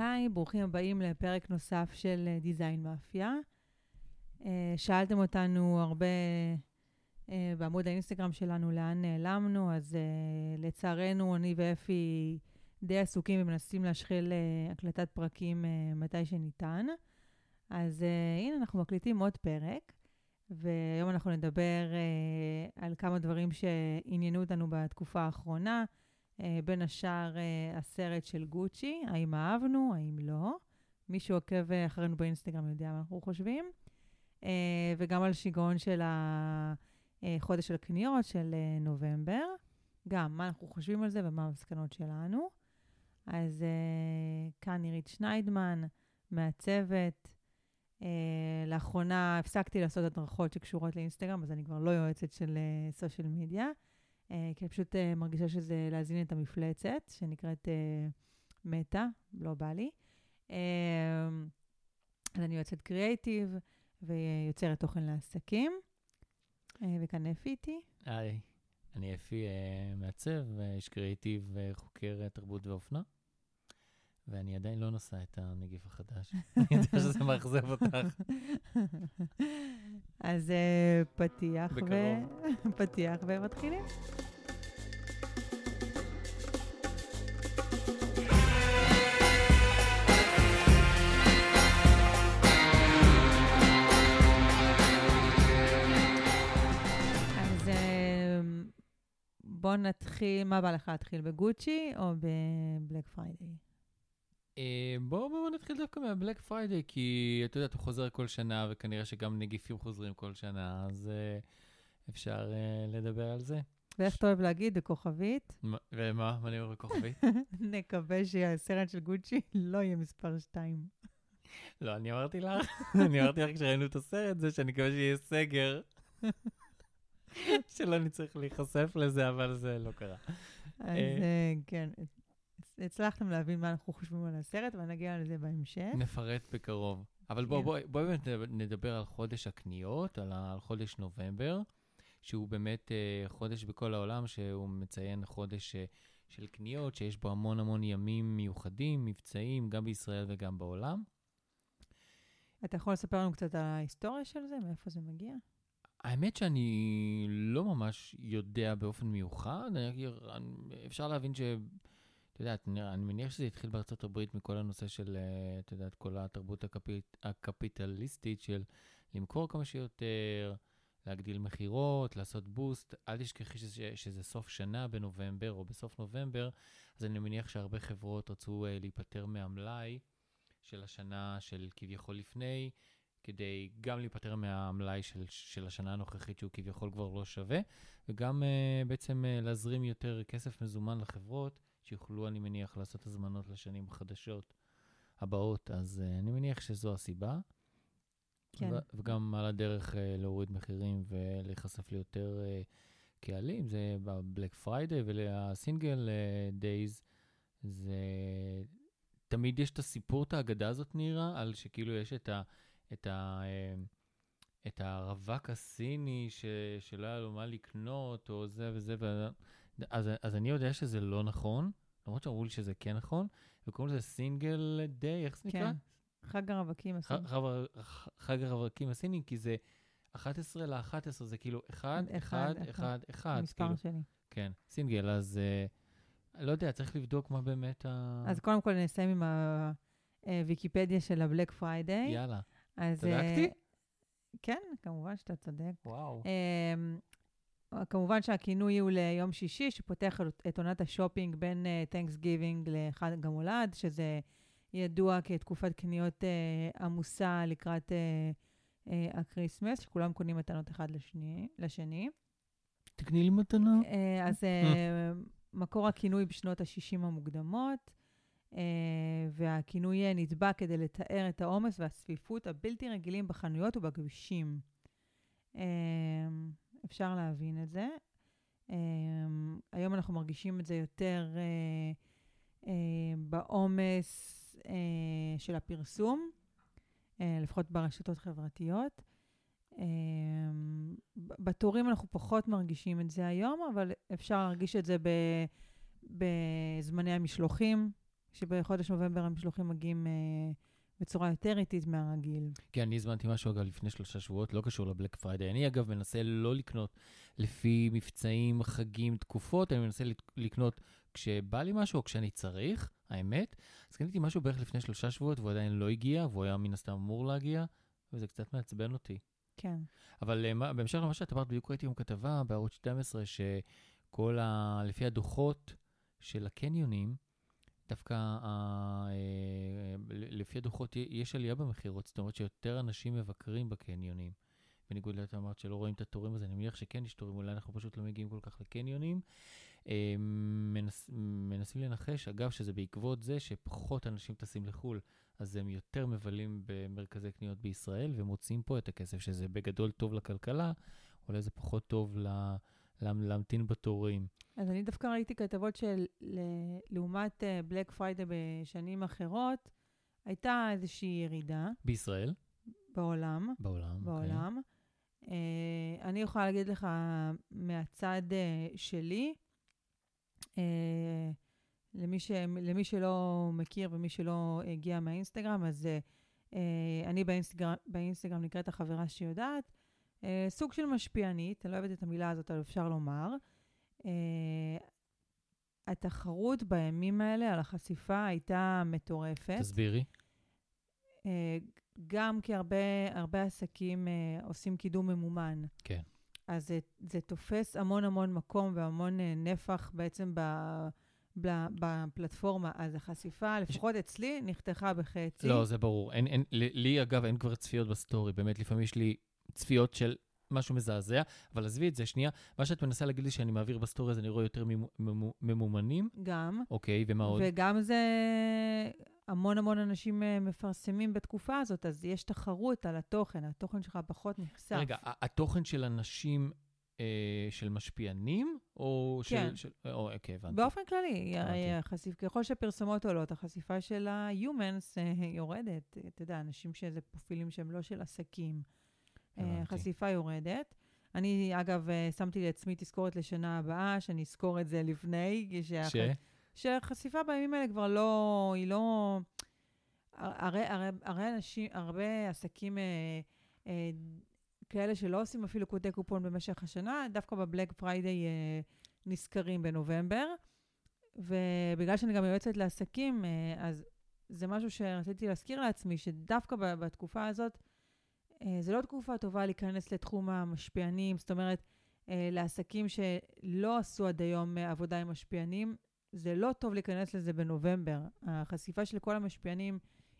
היי, ברוכים הבאים לפרק נוסף של דיזיין מאפיה. אה, שאלתם אותנו הרבה אה, בעמוד האינסטגרם שלנו לאן נעלמנו, אז אה, לצערנו אני ואפי די עסוקים ומנסים להשחיל הקלטת פרקים מתי שניתן. אז הנה, אנחנו מקליטים עוד פרק, והיום אנחנו נדבר על כמה דברים שעניינו אותנו בתקופה האחרונה. אה, בין השאר אה, הסרט של גוצ'י, האם אהבנו, האם לא. מי שעוקב אחרינו באינסטגרם יודע מה אנחנו חושבים. אה, וגם על שיגעון של החודש של הקניות של נובמבר. גם, מה אנחנו חושבים על זה ומה המסקנות שלנו. אז כאן נירית שניידמן, מעצבת. Uh, לאחרונה הפסקתי לעשות הדרכות שקשורות לאינסטגרם, אז אני כבר לא יועצת של סושיאל uh, מדיה. אה, כי אני פשוט אה, מרגישה שזה להזין את המפלצת, שנקראת אה, מטא, לא בא לי. אז אני יוצאת קריאייטיב ויוצרת תוכן לעסקים. וכאן אפי איתי. היי, אני אפי מעצב, איש קריאייטיב וחוקר תרבות ואופנה. ואני עדיין לא נושא את הנגיף החדש. אני יודע שזה מאכזב אותך. אז פתיח ו... פתיח ומתחילים. בוא נתחיל, מה בא לך להתחיל, בגוצ'י או ב Black Friday? אה, בואו בוא נתחיל דווקא מה Black Friday, כי אתה יודע, אתה חוזר כל שנה, וכנראה שגם נגיפים חוזרים כל שנה, אז אה, אפשר אה, לדבר על זה. ואיך אתה אוהב להגיד? בכוכבית? ומה? מה אני אומר בכוכבית? נקווה שהסרט של גוצ'י לא יהיה מספר 2. לא, אני אמרתי לך, אני אמרתי לך כשראינו את הסרט, זה שאני מקווה שיהיה סגר. שלא נצטרך להיחשף לזה, אבל זה לא קרה. אז כן, הצלחתם להבין מה אנחנו חושבים על הסרט, ונגיע לזה בהמשך. נפרט בקרוב. אבל בואו בוא, בוא באמת נדבר על חודש הקניות, על, על חודש נובמבר, שהוא באמת uh, חודש בכל העולם, שהוא מציין חודש uh, של קניות, שיש בו המון המון ימים מיוחדים, מבצעים, גם בישראל וגם בעולם. אתה יכול לספר לנו קצת על ההיסטוריה של זה? מאיפה זה מגיע? האמת שאני לא ממש יודע באופן מיוחד, אפשר להבין אתה יודע, אני מניח שזה התחיל בארצות הברית מכל הנושא של, אה, אתה יודע, כל התרבות הקפיט, הקפיטליסטית של למכור כמה שיותר, להגדיל מכירות, לעשות בוסט. אל תשכחי שזה, שזה סוף שנה בנובמבר או בסוף נובמבר, אז אני מניח שהרבה חברות רצו uh, להיפטר מהמלאי של השנה של כביכול לפני, כדי גם להיפטר מהמלאי של, של השנה הנוכחית, שהוא כביכול כבר לא שווה, וגם אה, בעצם אה, להזרים יותר כסף מזומן לחברות, שיוכלו, אני מניח, לעשות הזמנות לשנים החדשות הבאות. אז אה, אני מניח שזו הסיבה. כן. ו- וגם על הדרך אה, להוריד מחירים ולהיחשף ליותר אה, קהלים, זה ב Black Friday ול Singles Days, זה... תמיד יש את הסיפור, את האגדה הזאת, נירה, על שכאילו יש את ה... את, ה, את הרווק הסיני ש, שלא היה לו מה לקנות, או זה וזה, ו... אז, אז אני יודע שזה לא נכון, למרות שאמרו לי שזה כן נכון, וקוראים לזה סינגל דיי, איך זה נקרא? כן, חג הרווקים הסיני. חג הרווקים הסיני, כי זה 11 ל-11, זה כאילו 1, 1, 1, 1. מספר. שני. כן, סינגל, אז אה, לא יודע, צריך לבדוק מה באמת ה... אז קודם כל נסיים עם הוויקיפדיה אה, של ה Black Friday. יאללה. צדקתי? אה, כן, כמובן שאתה צודק. וואו. אה, כמובן שהכינוי הוא ליום שישי, שפותח את עונת השופינג בין Thanks אה, giving לחג המולד, שזה ידוע כתקופת קניות אה, עמוסה לקראת אה, אה, ה Christmas, שכולם קונים מתנות אחד לשני. לשני. תקני לי מתנה. Uh, אז uh, מקור הכינוי בשנות ה-60 המוקדמות. אה, והכינוי נתבע כדי לתאר את העומס והצפיפות הבלתי רגילים בחנויות ובכבישים. אה, אפשר להבין את זה. אה, היום אנחנו מרגישים את זה יותר בעומס של הפרסום, לפחות ברשתות חברתיות. בתורים אנחנו פחות מרגישים את זה היום, אבל אפשר להרגיש את זה בזמני המשלוחים, כשבחודש נובמבר המשלוחים מגיעים אה, בצורה יותר איטית מהרגיל. כן, אני הזמנתי משהו, אגב, לפני שלושה שבועות, לא קשור ל Black Friday. אני, אגב, מנסה לא לקנות לפי מבצעים, חגים, תקופות, אני מנסה לקנות כשבא לי משהו או כשאני צריך, האמת. אז קניתי משהו בערך לפני שלושה שבועות, והוא עדיין לא הגיע, והוא היה מן הסתם אמור להגיע, וזה קצת מעצבן אותי. כן. אבל uh, בהמשך למה שאת אמרת, בדיוק ראיתי היום כתבה בערוץ 12, שכל ה... לפי הדוחות של הקניונים, דווקא ה... uh, לפי הדוחות יש עלייה במכירות, זאת אומרת שיותר אנשים מבקרים בקניונים. בניגוד לאת אמרת שלא רואים את התורים, אז אני מניח שכן יש תורים, אולי אנחנו פשוט לא מגיעים כל כך לקניונים. אה, מנס, מנסים לנחש, אגב, שזה בעקבות זה שפחות אנשים טסים לחו"ל, אז הם יותר מבלים במרכזי קניות בישראל ומוצאים פה את הכסף, שזה בגדול טוב לכלכלה, אולי זה פחות טוב ל... להמתין בתורים. אז אני דווקא ראיתי כתבות של לעומת בלק uh, פריידי בשנים אחרות, הייתה איזושהי ירידה. בישראל? בעולם. בעולם, אוקיי. בעולם. Okay. Uh, אני יכולה להגיד לך מהצד uh, שלי, uh, למי, ש, למי שלא מכיר ומי שלא הגיע מהאינסטגרם, אז uh, אני באינסטגרם, באינסטגרם נקראת החברה שיודעת. Uh, סוג של משפיענית, אני לא אוהבת את המילה הזאת, אבל אפשר לומר. Uh, התחרות בימים האלה על החשיפה הייתה מטורפת. תסבירי. Uh, גם כי הרבה, הרבה עסקים uh, עושים קידום ממומן. כן. אז זה, זה תופס המון המון מקום והמון אה, נפח בעצם ב... בפלטפורמה, אז החשיפה, לפחות ש... אצלי, נחתכה בחצי. לא, זה ברור. אין, אין, לי, אגב, אין כבר צפיות בסטורי. באמת, לפעמים יש לי צפיות של משהו מזעזע, אבל עזבי את זה שנייה. מה שאת מנסה להגיד לי שאני מעביר בסטורי, אז אני רואה יותר ממומנים? גם. אוקיי, ומה עוד? וגם זה... המון המון אנשים אה, מפרסמים בתקופה הזאת, אז יש תחרות על התוכן, התוכן שלך פחות נחשף. רגע, התוכן של אנשים אה, של משפיענים, או כן. של... של או, אוקיי, הבנתי. באופן כללי, החשיפ, ככל שפרסומות עולות, החשיפה של ה-humans אה, יורדת. אתה יודע, אנשים שזה פרופילים שהם לא של עסקים. אה, החשיפה יורדת. אני, אגב, אה, שמתי לעצמי תזכורת לשנה הבאה, שאני אזכור את זה לפני. ש? שהחשיפה בימים האלה כבר לא, היא לא... הרי, הרי, הרי אנשים, הרבה עסקים אה, אה, כאלה שלא עושים אפילו קודי קופון במשך השנה, דווקא ב Black Friday אה, נזכרים בנובמבר. ובגלל שאני גם יועצת לעסקים, אה, אז זה משהו שרציתי להזכיר לעצמי, שדווקא בתקופה הזאת, זו לא תקופה טובה להיכנס לתחום המשפיענים, זאת אומרת, אה, לעסקים שלא עשו עד היום אה, עבודה עם משפיענים, זה לא טוב להיכנס לזה בנובמבר. החשיפה של כל המשפיענים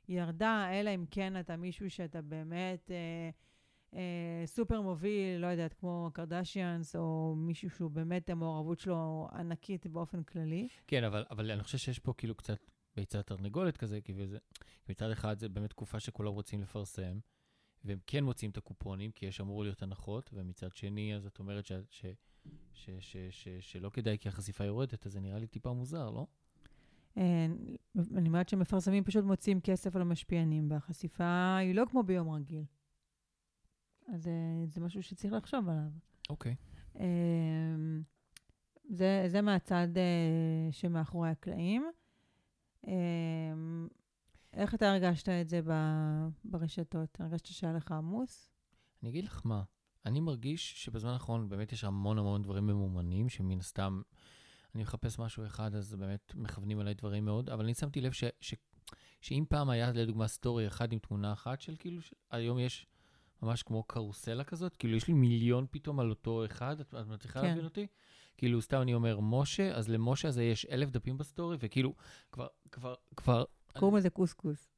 ירדה, אלא אם כן אתה מישהו שאתה באמת אה, אה, סופר מוביל, לא יודעת, כמו קרדשיאנס, או מישהו שהוא באמת, המעורבות שלו ענקית באופן כללי. כן, אבל, אבל אני חושב שיש פה כאילו קצת ביצת תרנגולת כזה, כי זה, מצד אחד זה באמת תקופה שכולם רוצים לפרסם, והם כן מוצאים את הקופונים, כי יש אמור להיות הנחות, ומצד שני, אז את אומרת ש, ש, ש, ש, ש, שלא כדאי כי החשיפה יורדת, אז זה נראה לי טיפה מוזר, לא? אה, אני אומרת שמפרסמים פשוט מוצאים כסף על המשפיענים, והחשיפה היא לא כמו ביום רגיל. אז אה, זה משהו שצריך לחשוב עליו. אוקיי. Okay. אה, זה, זה מהצד שמאחורי הקלעים. איך אתה הרגשת את זה ברשתות? הרגשת שהיה לך עמוס? אני אגיד לך מה, אני מרגיש שבזמן האחרון באמת יש המון המון דברים ממומנים, שמן הסתם אני מחפש משהו אחד, אז באמת מכוונים עליי דברים מאוד, אבל אני שמתי לב ש, ש, שאם פעם היה לדוגמה סטורי אחד עם תמונה אחת של כאילו, ש... היום יש ממש כמו קרוסלה כזאת, כאילו יש לי מיליון פתאום על אותו אחד, את, את מצליחה כן. להבין אותי? כאילו, סתם אני אומר משה, אז למשה הזה יש אלף דפים בסטורי, וכאילו, כבר, כבר, כבר קוראים לזה קוסקוס.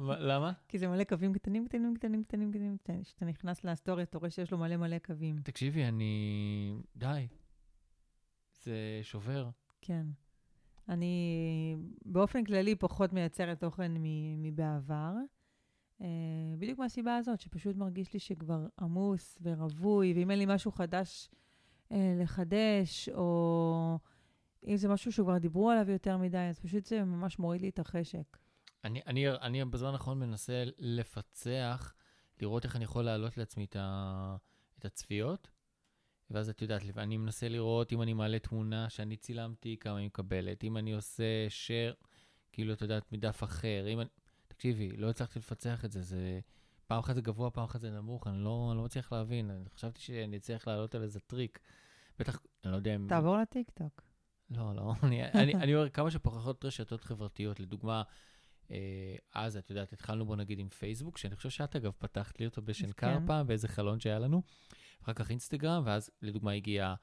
למה? כי זה מלא קווים קטנים, קטנים, קטנים, קטנים, קטנים. כשאתה נכנס להיסטוריה, אתה רואה שיש לו מלא מלא קווים. תקשיבי, אני... די. זה שובר. כן. אני באופן כללי פחות מייצרת תוכן מבעבר. Uh, בדיוק מהסיבה הזאת, שפשוט מרגיש לי שכבר עמוס ורווי, ואם אין לי משהו חדש uh, לחדש, או... אם זה משהו שכבר דיברו עליו יותר מדי, אז פשוט זה ממש מוריד לי את החשק. אני, אני, אני בזמן האחרון מנסה לפצח, לראות איך אני יכול להעלות לעצמי את, ה, את הצפיות, ואז את יודעת, אני מנסה לראות אם אני מעלה תמונה שאני צילמתי, כמה היא מקבלת. אם אני עושה share, כאילו, את יודעת, מדף אחר. אם אני... תקשיבי, לא הצלחתי לפצח את זה, זה... פעם אחת זה גבוה, פעם אחת זה נמוך, אני לא, לא מצליח להבין. אני חשבתי שאני אצליח לעלות על איזה טריק. בטח, אני לא יודע אם... תעבור לטיקטוק. לא, לא, אני, אני, אני אומר כמה שפחות רשתות חברתיות. לדוגמה, אה, אז, את יודעת, התחלנו בו נגיד עם פייסבוק, שאני חושב שאת אגב פתחת לי אותו בשנקר כן. פעם, באיזה חלון שהיה לנו. אחר כך אינסטגרם, ואז לדוגמה הגיע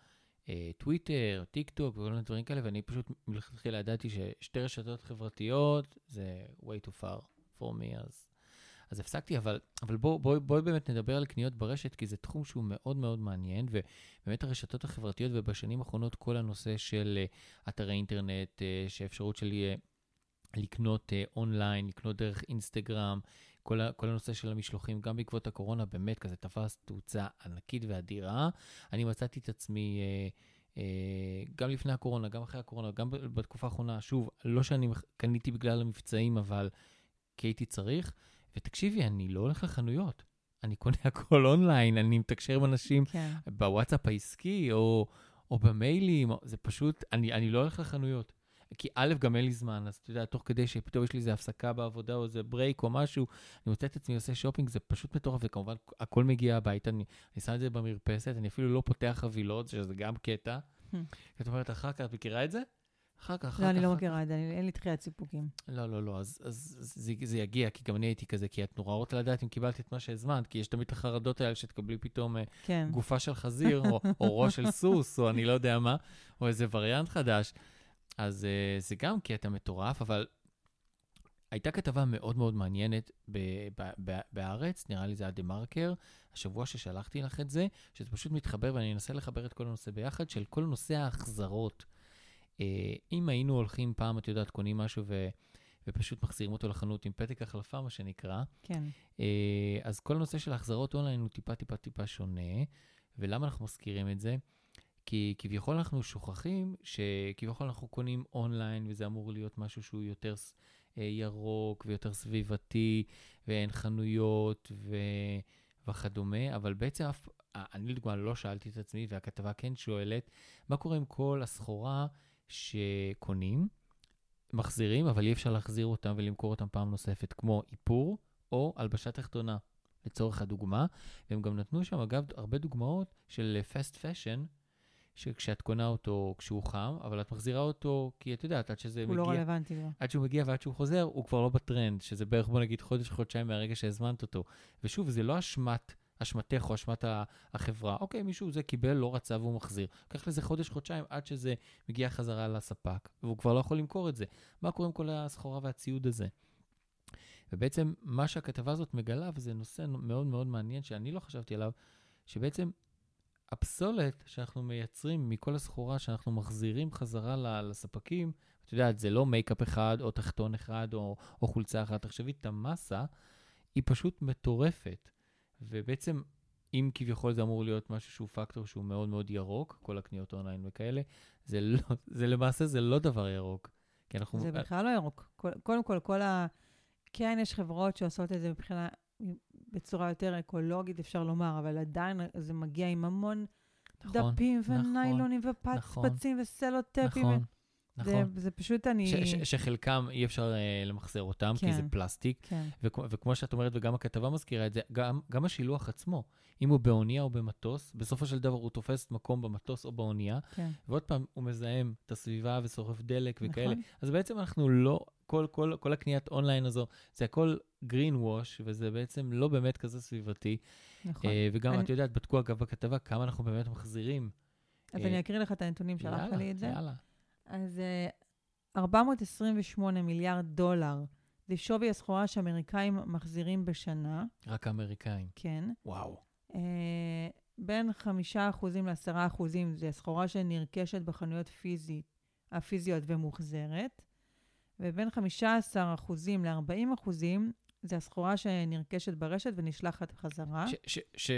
אה, טוויטר, טיק טוק וכל מיני דברים כאלה, ואני פשוט מלכתחילה ידעתי ששתי רשתות חברתיות זה way too far for me, אז, אז הפסקתי, אבל, אבל בואו בוא, בוא באמת נדבר על קניות ברשת, כי זה תחום שהוא מאוד מאוד מעניין, ובאמת הרשתות החברתיות, ובשנים האחרונות כל הנושא של אה, אתרי אינטרנט, אה, שאפשרות שלי אה, לקנות אונליין, לקנות דרך אינסטגרם, כל, ה, כל הנושא של המשלוחים, גם בעקבות הקורונה, באמת כזה תפס תאוצה ענקית ואדירה. אני מצאתי את עצמי, גם לפני הקורונה, גם אחרי הקורונה, גם בתקופה האחרונה, שוב, לא שאני קניתי בגלל המבצעים, אבל כי הייתי צריך. ותקשיבי, אני לא הולך לחנויות. אני קונה הכל אונליין, אני מתקשר עם אנשים כן. בוואטסאפ העסקי, או, או במיילים, זה פשוט, אני, אני לא הולך לחנויות. כי א', גם אין לי זמן, אז אתה יודע, תוך כדי שפתאום יש לי איזה הפסקה בעבודה, או איזה break או משהו, אני מוצא את עצמי עושה שופינג, זה פשוט מטורף, וכמובן, הכל מגיע הביתה, אני, אני שם את זה במרפסת, אני אפילו לא פותח חבילות, שזה גם קטע. Hmm. את אומרת, אחר כך, את מכירה את זה? אחר כך, אחר כך. לא, אני לא מכירה את זה, אין לי דחיית סיפוקים. לא, לא, לא, אז, אז זה, זה יגיע, כי גם אני הייתי כזה, כי את נורא רוצה לדעת אם קיבלת את מה שהזמנת, כי יש תמיד את החרדות האלה שתקבלי פתאום אה, כן. גופה של חזיר, או, או ראש של סוס, או אני לא יודע מה, או איזה וריאנט חדש. אז uh, זה גם קטע מטורף, אבל הייתה כתבה מאוד מאוד מעניינת ב- ב- ב- בהארץ, נראה לי זה היה דה מרקר, השבוע ששלחתי לך את זה, שזה פשוט מתחבר, ואני אנסה לחבר את כל הנושא ביחד, של כל נושא ההחזרות. Uh, אם היינו הולכים פעם, את יודעת, קונים משהו ו... ופשוט מחזירים אותו לחנות עם פתק החלפה, מה שנקרא, כן. אה, אז כל הנושא של החזרות אונליין הוא טיפה טיפה טיפה שונה, ולמה אנחנו מזכירים את זה? כי כביכול אנחנו שוכחים שכביכול אנחנו קונים אונליין, וזה אמור להיות משהו שהוא יותר אה, ירוק ויותר סביבתי, ואין חנויות ו... וכדומה, אבל בעצם אף, אה, אני לדוגמה לא שאלתי את עצמי, והכתבה כן שואלת, מה קורה עם כל הסחורה שקונים, מחזירים, אבל אי אפשר להחזיר אותם ולמכור אותם פעם נוספת, כמו איפור או הלבשה תחתונה, לצורך הדוגמה. והם גם נתנו שם, אגב, הרבה דוגמאות של fast fashion, שכשאת קונה אותו כשהוא חם, אבל את מחזירה אותו, כי את יודעת, עד שזה הוא לא מגיע, רלוונטי לו. עד שהוא מגיע ועד שהוא חוזר, הוא כבר לא בטרנד, שזה בערך, בוא נגיד, חודש, חודשיים מהרגע שהזמנת אותו. ושוב, זה לא אשמת, אשמתך או אשמת החברה. אוקיי, מישהו זה קיבל, לא רצה והוא מחזיר. לקח לזה חודש, חודשיים עד שזה מגיע חזרה לספק, והוא כבר לא יכול למכור את זה. מה קורה עם כל הסחורה והציוד הזה? ובעצם מה שהכתבה הזאת מגלה, וזה נושא מאוד מאוד מעניין שאני לא חשבתי עליו, שבעצם הפסולת שאנחנו מייצרים מכל הסחורה שאנחנו מחזירים חזרה לספקים, את יודעת, זה לא מייקאפ אחד או תחתון אחד או, או חולצה אחת. תחשבי, את המסה היא פשוט מטורפת. ובעצם, אם כביכול זה אמור להיות משהו שהוא פקטור שהוא מאוד מאוד ירוק, כל הקניות אונליין וכאלה, זה, לא, זה למעשה זה לא דבר ירוק. כי אנחנו... זה בכלל לא ירוק. כל- קודם כל, כל ה... כן, יש חברות שעושות את זה מבחינה, בצורה יותר אקולוגית, אפשר לומר, אבל עדיין זה מגיע עם המון נכון, דפים נכון, וניילונים נכון, ופצפצים וסלוטפים. נכון, נכון. זה פשוט אני... ש, ש, שחלקם אי אפשר uh, למחזר אותם, כי כן. זה פלסטיק. כן, וכמו, וכמו שאת אומרת, וגם הכתבה מזכירה את זה, גם, גם השילוח עצמו, אם הוא באונייה או במטוס, בסופו של דבר הוא תופס מקום במטוס או באונייה, כן. ועוד פעם, הוא מזהם את הסביבה ושורף דלק וכאלה. נכון. אז בעצם אנחנו לא, כל, כל, כל הקניית אונליין הזו, זה הכל green wash, וזה בעצם לא באמת כזה סביבתי. נכון. אה, וגם, אני- את יודעת, בדקו אגב בכתבה כמה אנחנו באמת מחזירים. אז אה, אני אקריא לך את הנתונים, שלחת לי את זה. יאללה. אז אה, 428 מיליארד דולר זה שווי הסחורה שאמריקאים מחזירים בשנה, רק האמריקאים. כן. וואו. אה, בין 5% ל-10% זה סחורה שנרכשת בחנויות פיזית, הפיזיות ומוחזרת, ובין 15% ל-40% זה הסחורה שנרכשת ברשת ונשלחת חזרה. ש, ש, ש,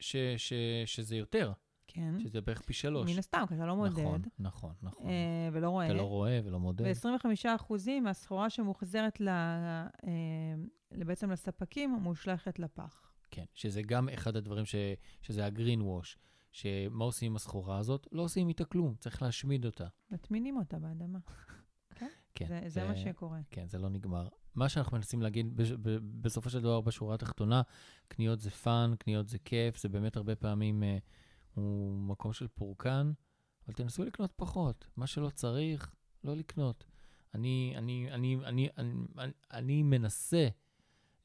ש, ש, שזה יותר, כן. שזה בערך פי שלוש. מן הסתם, כי אתה לא מודד, נכון, נכון, נכון. אה, ולא רואה. אתה לא רואה ולא מודד. ו-25% מהסחורה שמוחזרת ל, אה, בעצם לספקים מושלכת לפח. כן, שזה גם אחד הדברים ש, שזה ה-green wash, שמה עושים עם הסחורה הזאת? לא עושים איתה כלום, צריך להשמיד אותה. מטמינים אותה באדמה. כן. זה, זה מה שקורה. כן, זה לא נגמר. מה שאנחנו מנסים להגיד ב- בסופו של דבר בשורה התחתונה, קניות זה fun, קניות זה כיף, זה באמת הרבה פעמים אה, הוא מקום של פורקן, אבל תנסו לקנות פחות. מה שלא צריך, לא לקנות. אני, אני, אני, אני, אני, אני, אני מנסה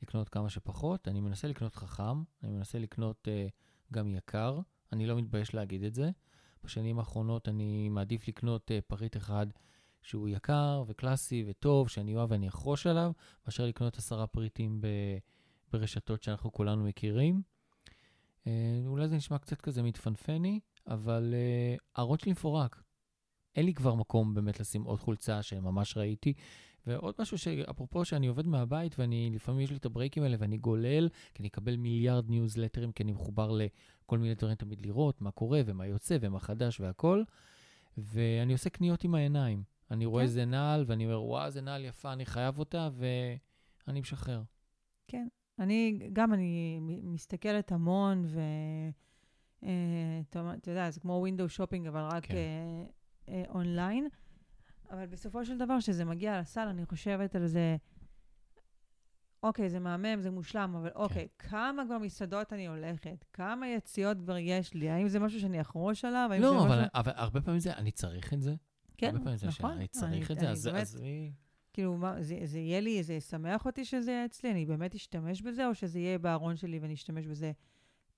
לקנות כמה שפחות, אני מנסה לקנות חכם, אני מנסה לקנות אה, גם יקר, אני לא מתבייש להגיד את זה. בשנים האחרונות אני מעדיף לקנות אה, פריט אחד שהוא יקר וקלאסי וטוב, שאני אוהב ואני אחרוש עליו, מאשר לקנות עשרה פריטים ב, ברשתות שאנחנו כולנו מכירים. אה, אולי זה נשמע קצת כזה מתפנפני, אבל אה, הארון שלי מפורק. אין לי כבר מקום באמת לשים עוד חולצה שממש ראיתי. ועוד משהו שאפרופו שאני עובד מהבית ואני, לפעמים יש לי את הברייקים האלה ואני גולל, כי אני אקבל מיליארד ניוזלטרים, כי אני מחובר לכל מיני דברים תמיד לראות מה קורה ומה יוצא ומה חדש והכל. ואני עושה קניות עם העיניים. אני רואה כן. איזה נעל ואני אומר, וואו, איזה נעל יפה, אני חייב אותה, ואני משחרר. כן. אני, גם אני מסתכלת המון, ו... אה, אתה אתה יודע, זה כמו window shopping, אבל רק כן. אה, אה, אונליין. אבל בסופו של דבר, כשזה מגיע לסל, אני חושבת על זה, אוקיי, זה מהמם, זה מושלם, אבל אוקיי, כמה כבר מסעדות אני הולכת? כמה יציאות כבר יש לי? האם זה משהו שאני אחרוש עליו? לא, אבל, משהו... אבל הרבה פעמים זה, אני צריך את זה. כן, הרבה פעמים זה נכון. שאני צריך את אני- זה, אז... אני באמת- אז אני... כאילו, מה, זה, זה יהיה לי, זה ישמח אותי שזה יהיה אצלי? אני באמת אשתמש בזה, או שזה יהיה בארון שלי ואני אשתמש בזה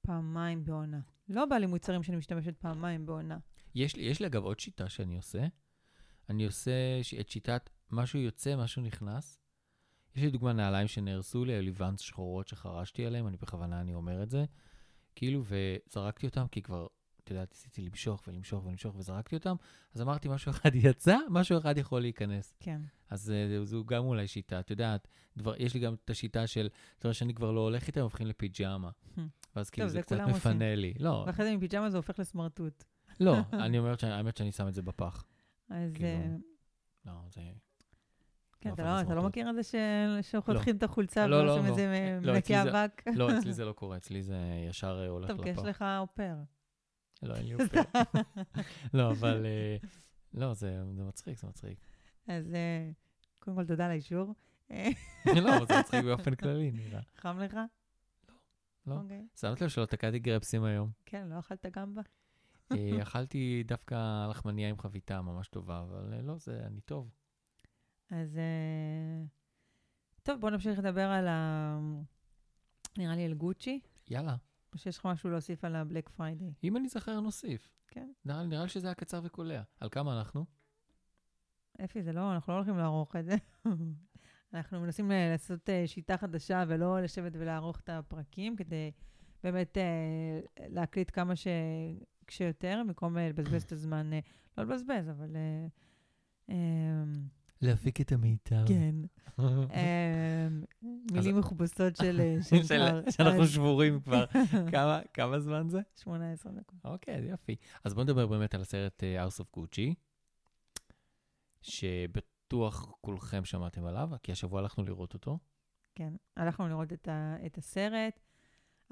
פעמיים בעונה? לא בא לי מוצרים שאני משתמשת פעמיים בעונה. יש לי, יש לי אגב עוד שיטה שאני עושה. אני עושה את שיטת משהו יוצא, משהו נכנס. יש לי דוגמה נעליים שנהרסו לי, היו לי ואנס שחורות שחרשתי עליהם, אני בכוונה, אני אומר את זה. כאילו, וזרקתי אותם, כי כבר, אתה יודע, ניסיתי למשוך ולמשוך ולמשוך וזרקתי אותם, אז אמרתי, משהו אחד יצא, משהו אחד יכול להיכנס. כן. אז אה, זו גם אולי שיטה, את יודעת, דבר, יש לי גם את השיטה של, אתה יודע שאני כבר לא הולך איתם, הופכים לפיג'מה. ואז כאילו זה זה קצת כולם עושים. מפנה לי. לא, ואחרי זה מפיג'מה זה הופך לסמרטוט. לא, אני אומר, שה- האמת שאני שם את זה בפח. אז כאילו, אה, לא, זה... כן, לא אתה לא, אתה לא. מכיר את זה ש- שחותכים את החולצה לא, לא, ועושים לא. את זה לא, מנקי אצלי זה- אבק? לא, אצלי זה לא קורה, אצלי זה ישר אה, הולך טוב, כי יש לפח. לך אופר. לא, אין לי אופר. לא, אבל... אה, לא, זה מצחיק, זה מצחיק. אז אה, קודם כל, תודה על האישור. לא, זה מצחיק באופן כללי, נראה. חם לך? לא. אוקיי. שמת לב שלא תקעתי גרפסים היום. כן, לא אכלת גמבה? אה, אכלתי דווקא לחמניה עם חביתה ממש טובה, אבל לא, זה, אני טוב. אז טוב, בוא נמשיך לדבר על ה... נראה לי על גוצ'י, יאללה, או שיש לך משהו להוסיף על ה Black Friday. אם אני זוכר, נוסיף. כן. נראה נראה לי שזה היה קצר וקולע. על כמה אנחנו? אפי, זה לא, אנחנו לא הולכים לערוך את זה. אנחנו מנסים ל- לעשות אה, שיטה חדשה ולא לשבת ולערוך את הפרקים, כדי באמת אה, להקליט כמה ש... שיותר, במקום אה, לבזבז את הזמן, אה, לא לבזבז, אבל... להפיק את המיטב. כן. אה, מילים מכובסות של אה. שאנחנו שבורים כבר. כמה- זמן זה? 18 דקות. אוקיי, זה יופי. אז בוא נדבר באמת על הסרט אה, House of Gucci, שבטוח כולכם שמעתם עליו, כי השבוע הלכנו לראות אותו. כן, הלכנו לראות את הסרט,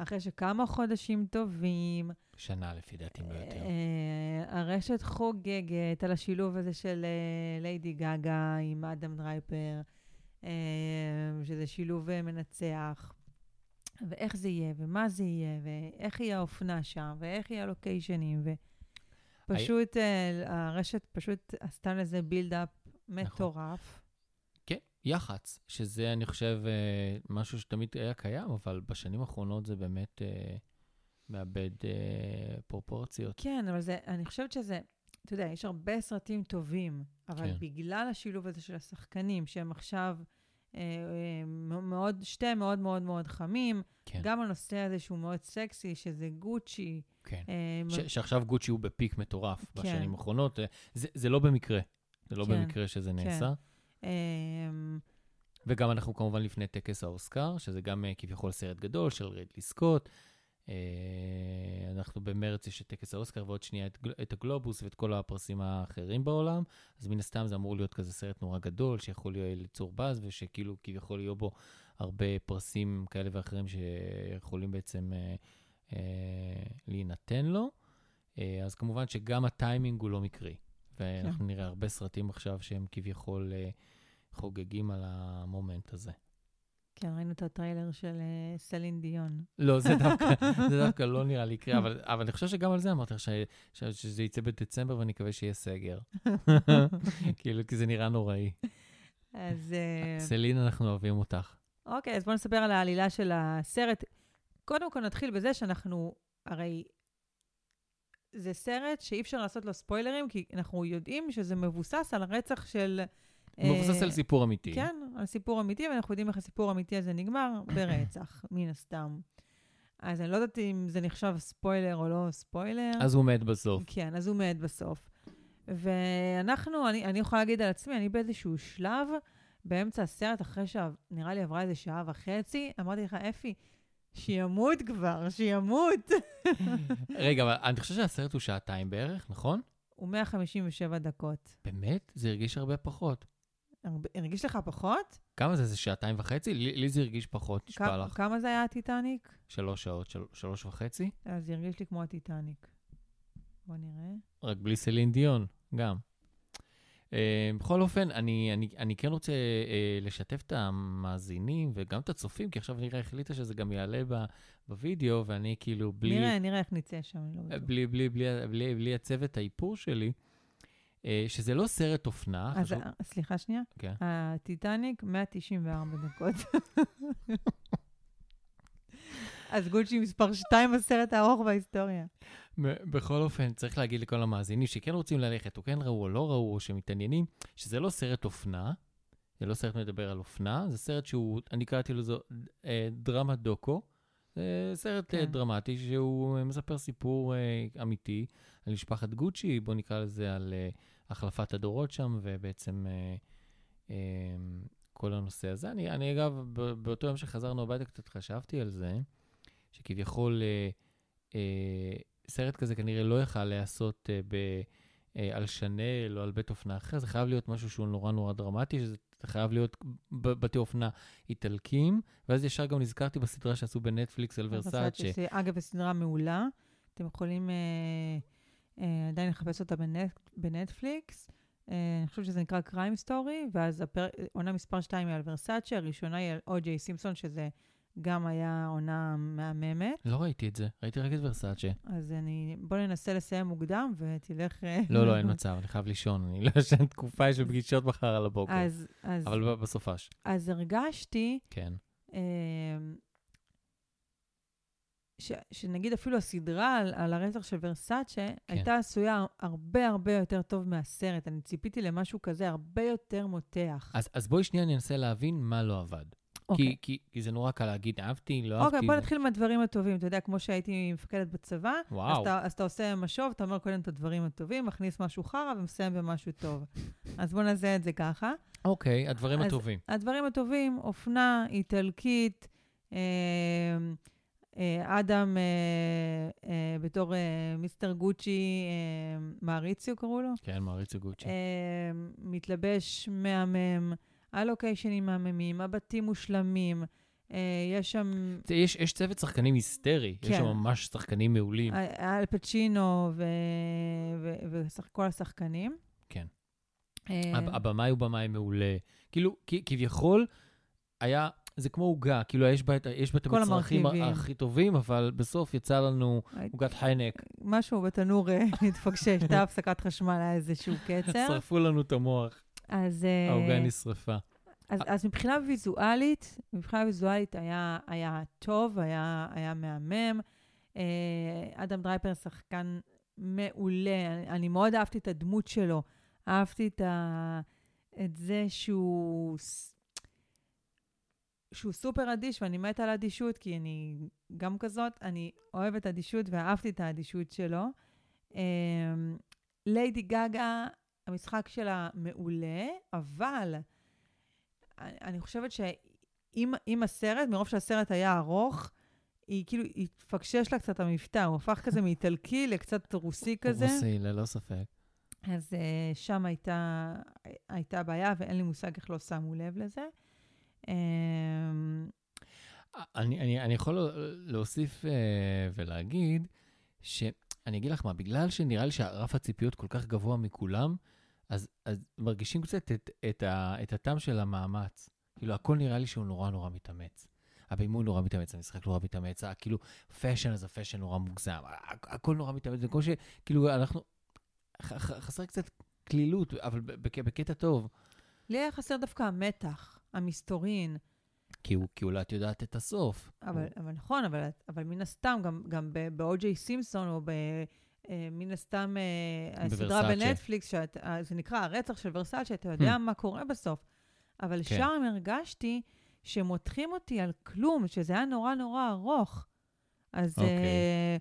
אחרי שכמה חודשים טובים, שנה לפי דעתי ביותר. אה, הרשת חוגגת על השילוב הזה של ליידי גאגה עם אדם דרייפר, אה, שזה שילוב אה, מנצח, ואיך זה יהיה, ומה זה יהיה, ואיך יהיה האופנה שם, ואיך יהיה הלוקיישנים, ופשוט אה, הרשת פשוט עשתה לזה בילדאפ מטורף. כן, יח"צ, שזה, אני חושב, אה, משהו שתמיד היה קיים, אבל בשנים האחרונות זה באמת אה, מאבד אה, פרופורציות. כן, אבל זה, אני חושבת שזה, אתה יודע, יש הרבה סרטים טובים, אבל כן. כן. בגלל השילוב הזה של השחקנים, שהם עכשיו אה, אה, מאוד, שתיהם מאוד מאוד מאוד חמים, כן, גם הנושא הזה שהוא מאוד סקסי, שזה גוצ'י. כן. אה, ש- שעכשיו גוצ'י הוא ב peak מטורף כן. בשנים האחרונות. זה, זה לא במקרה, זה לא כן, במקרה שזה נעשה. אה, וגם אנחנו כמובן לפני טקס האוסקר, שזה גם אה, כביכול סרט גדול של רידלי סקוט. אה, אנחנו במרץ יש את טקס האוסקר ועוד שנייה את, את הגלובוס ואת כל הפרסים האחרים בעולם, אז מן הסתם זה אמור להיות כזה סרט נורא גדול, שיכול להיות ליצור באז, ושכאילו כביכול יהיו בו הרבה פרסים כאלה ואחרים שיכולים בעצם אה, אה, להינתן לו. אה, אז כמובן שגם הטיימינג הוא לא מקרי. ואנחנו נראה הרבה סרטים עכשיו שהם כביכול אה, חוגגים על ה moment הזה. כן, ראינו את הטריילר של אה, סלין דיון. לא, זה דווקא, זה דווקא לא נראה לי יקרה, אבל, אבל אני חושב שגם על זה אמרתי לך שזה יצא בדצמבר ואני מקווה שיהיה סגר. כאילו, כי זה נראה נוראי. אז אה, סלין, אנחנו אוהבים אותך. אוקיי, אז בואו נספר על העלילה של הסרט. קודם כל נתחיל בזה שאנחנו, הרי זה סרט שאי אפשר לעשות לו ספוילרים, כי אנחנו יודעים שזה מבוסס על הרצח של... מבוסס אה, על סיפור אמיתי. כן, על סיפור אמיתי, ואנחנו יודעים איך הסיפור האמיתי הזה נגמר, ברצח, מן הסתם. אז אני לא יודעת אם זה נחשב ספוילר או לא ספוילר. אז הוא מת בסוף. כן, אז הוא מת בסוף. ואנחנו, אני, אני יכולה להגיד על עצמי, אני באיזשהו שלב, באמצע הסרט, אחרי שנראה לי עברה איזה שעה וחצי, אמרתי לך, אפי, שימות כבר, שימות. רגע, אבל אני חושב שהסרט הוא שעתיים בערך, נכון? הוא 157 דקות. באמת? זה הרגיש הרבה פחות. הרבה- הרגיש לך פחות? כמה זה? זה שעתיים וחצי? לי, לי זה הרגיש פחות, נשבע כ- לך. כמה זה היה הטיטניק? שלוש שעות, של, שלוש וחצי? אז זה הרגיש לי כמו הטיטניק. בוא נראה. רק בלי סלין דיון, גם. Uh, בכל אופן, אני, אני, אני כן רוצה uh, לשתף את המאזינים וגם את הצופים, כי עכשיו נירה החליטה שזה גם יעלה ב, בווידאו, ואני כאילו בלי... נראה, נראה איך נצא שם, אני לא בטוח. בלי, בלי, בלי, בלי, בלי הצוות האיפור שלי, uh, שזה לא סרט אופנה. אז חשוב... אה, סליחה שנייה. כן. הטיטניק, 194 דקות. אז גולצ'י מספר 2 בסרט הארוך בהיסטוריה. בכל אופן, צריך להגיד לכל המאזינים שכן רוצים ללכת, או כן ראו או לא ראו, או שמתעניינים, שזה לא סרט אופנה, זה לא סרט מדבר על אופנה, זה סרט שהוא, אני קראתי לזה אה, דרמה דוקו. זה סרט אה, כן. דרמטי שהוא אה, מספר סיפור אה, אמיתי על משפחת גוצ'י, בוא נקרא לזה על אה, החלפת הדורות שם, ובעצם אה, אה, כל הנושא הזה. אני, אני אגב, באותו יום שחזרנו הביתה קצת חשבתי על זה, שכביכול אה, אה, סרט כזה כנראה לא יכל להיעשות אה, ב, אה, על שנל או על בית אופנה אחר, זה חייב להיות משהו שהוא נורא נורא דרמטי, שזה חייב להיות ב- בתי אופנה איטלקים, ואז ישר גם נזכרתי בסדרה שעשו בנטפליקס על ורסאצ'ה. אגב, זו סדרה מעולה. אתם יכולים אה, אה, עדיין לחפש אותה בנט, בנטפליקס. אה, אני חושבת שזה נקרא קריים סטורי, ואז הפר... עונה מספר 2 היא על ורסאצ'ה, הראשונה היא על או.ג'יי סימפסון, שזה גם היה עונה מהממת. לא ראיתי את זה, ראיתי רק את ורסאצ'ה. אז אני... בוא ננסה לסיים מוקדם, ותלך... אה, לא, לא, אין מצב, אני חייב לישון, אני לא ישן תקופה של פגישות מחר על הבוקר. אז, אז, אבל בסופש, אז הרגשתי כן. אה, ש, שנגיד אפילו הסדרה על, על הרצח של ורסאצ'ה כן. הייתה עשויה הרבה הרבה יותר טוב מהסרט. אני ציפיתי למשהו כזה הרבה יותר מותח. אז, אז בואי שנייה ננסה להבין מה לא עבד. אוקיי. כי, כי, כי זה נורא קל להגיד, אהבתי, לא אהבתי. אוקיי, בוא נתחיל מהדברים הטובים. אתה יודע, כמו שהייתי מפקדת בצבא, אז וואו, אתה, אז אתה עושה משוב, אתה אומר קודם את הדברים הטובים, מכניס משהו חרא ומסיים במשהו טוב. אז בוא נעשה את זה ככה. אוקיי, הדברים אז- הטובים. הדברים הטובים, אופנה, איטלקית, אה, אה, אדם אה, אה, בתור אה, מיסטר גוצ'י, אה, מעריציו קראו לו, כן, מעריץ גוצ'י. אה, מתלבש מהמם, הלוקיישנים מהממים, הבתים מושלמים, אה, יש שם יש, יש צוות שחקנים היסטרי, יש כן. שם ממש שחקנים מעולים. אה, אל פצ'ינו וכל השחקנים. כן. אה, הב- הבמאי הוא במאי מעולה. כאילו, כ- כביכול, היה, זה כמו עוגה, כאילו, יש בה את יש בה את כל המצרכים. הכי טובים, אבל בסוף יצא לנו עוגת חיינק. משהו בתנור התפקשש, הייתה הפסקת חשמל, היה איזשהו קצר. שרפו לנו את המוח, אז, אה, העוגה נשרפה. אז, אז מבחינה ויזואלית, מבחינה ויזואלית היה, היה טוב, היה, היה מהמם. אה, אדם דרייפר שחקן מעולה, אני, אני מאוד אהבתי את הדמות שלו. אהבתי את, ה, את זה שהוא, שהוא סופר אדיש, ואני מתה על אדישות, כי אני גם כזאת. אני אוהבת אדישות ואהבתי את האדישות שלו. אה, ליידי גגה, המשחק שלה מעולה, אבל אני חושבת שאם אם הסרט, מרוב שהסרט היה ארוך, היא כאילו התפקשש לה קצת המבטא, הוא הפך כזה מאיטלקי לקצת רוסי כזה. רוסי, ללא ספק. אז uh, שם הייתה, הייתה בעיה, ואין לי מושג איך לא שמו לב לזה. Um, אני, אני, אני יכול להוסיף uh, ולהגיד ש... אני אגיד לך מה, בגלל שנראה לי שהרף הציפיות כל כך גבוה מכולם, אז, אז מרגישים קצת את, את, ה, את הטעם של המאמץ. כאילו, הכל נראה לי שהוא נורא נורא מתאמץ. הבימוי נורא מתאמץ, המשחק נורא מתאמץ, כאילו, fashion אז ה fashion נורא מוגזם, הכל נורא מתאמץ, זה כמו שכאילו, אנחנו, חסר קצת קלילות, אבל בקטע טוב. לי היה חסר דווקא המתח, המסתורין. כי, הוא, כי אולי את יודעת את הסוף. אבל, אבל נכון, אבל, אבל מן הסתם, גם, גם ב-O.J. סימפסון, או ב... אה, מן הסתם, אה, הסדרה בנטפליקס, שאת, אה, זה נקרא הרצח של ורסאצ'ה, שאתה יודע mm. מה קורה בסוף. אבל כן. שם הרגשתי שמותחים אותי על כלום, שזה היה נורא נורא ארוך. אז okay. אוקיי. אה,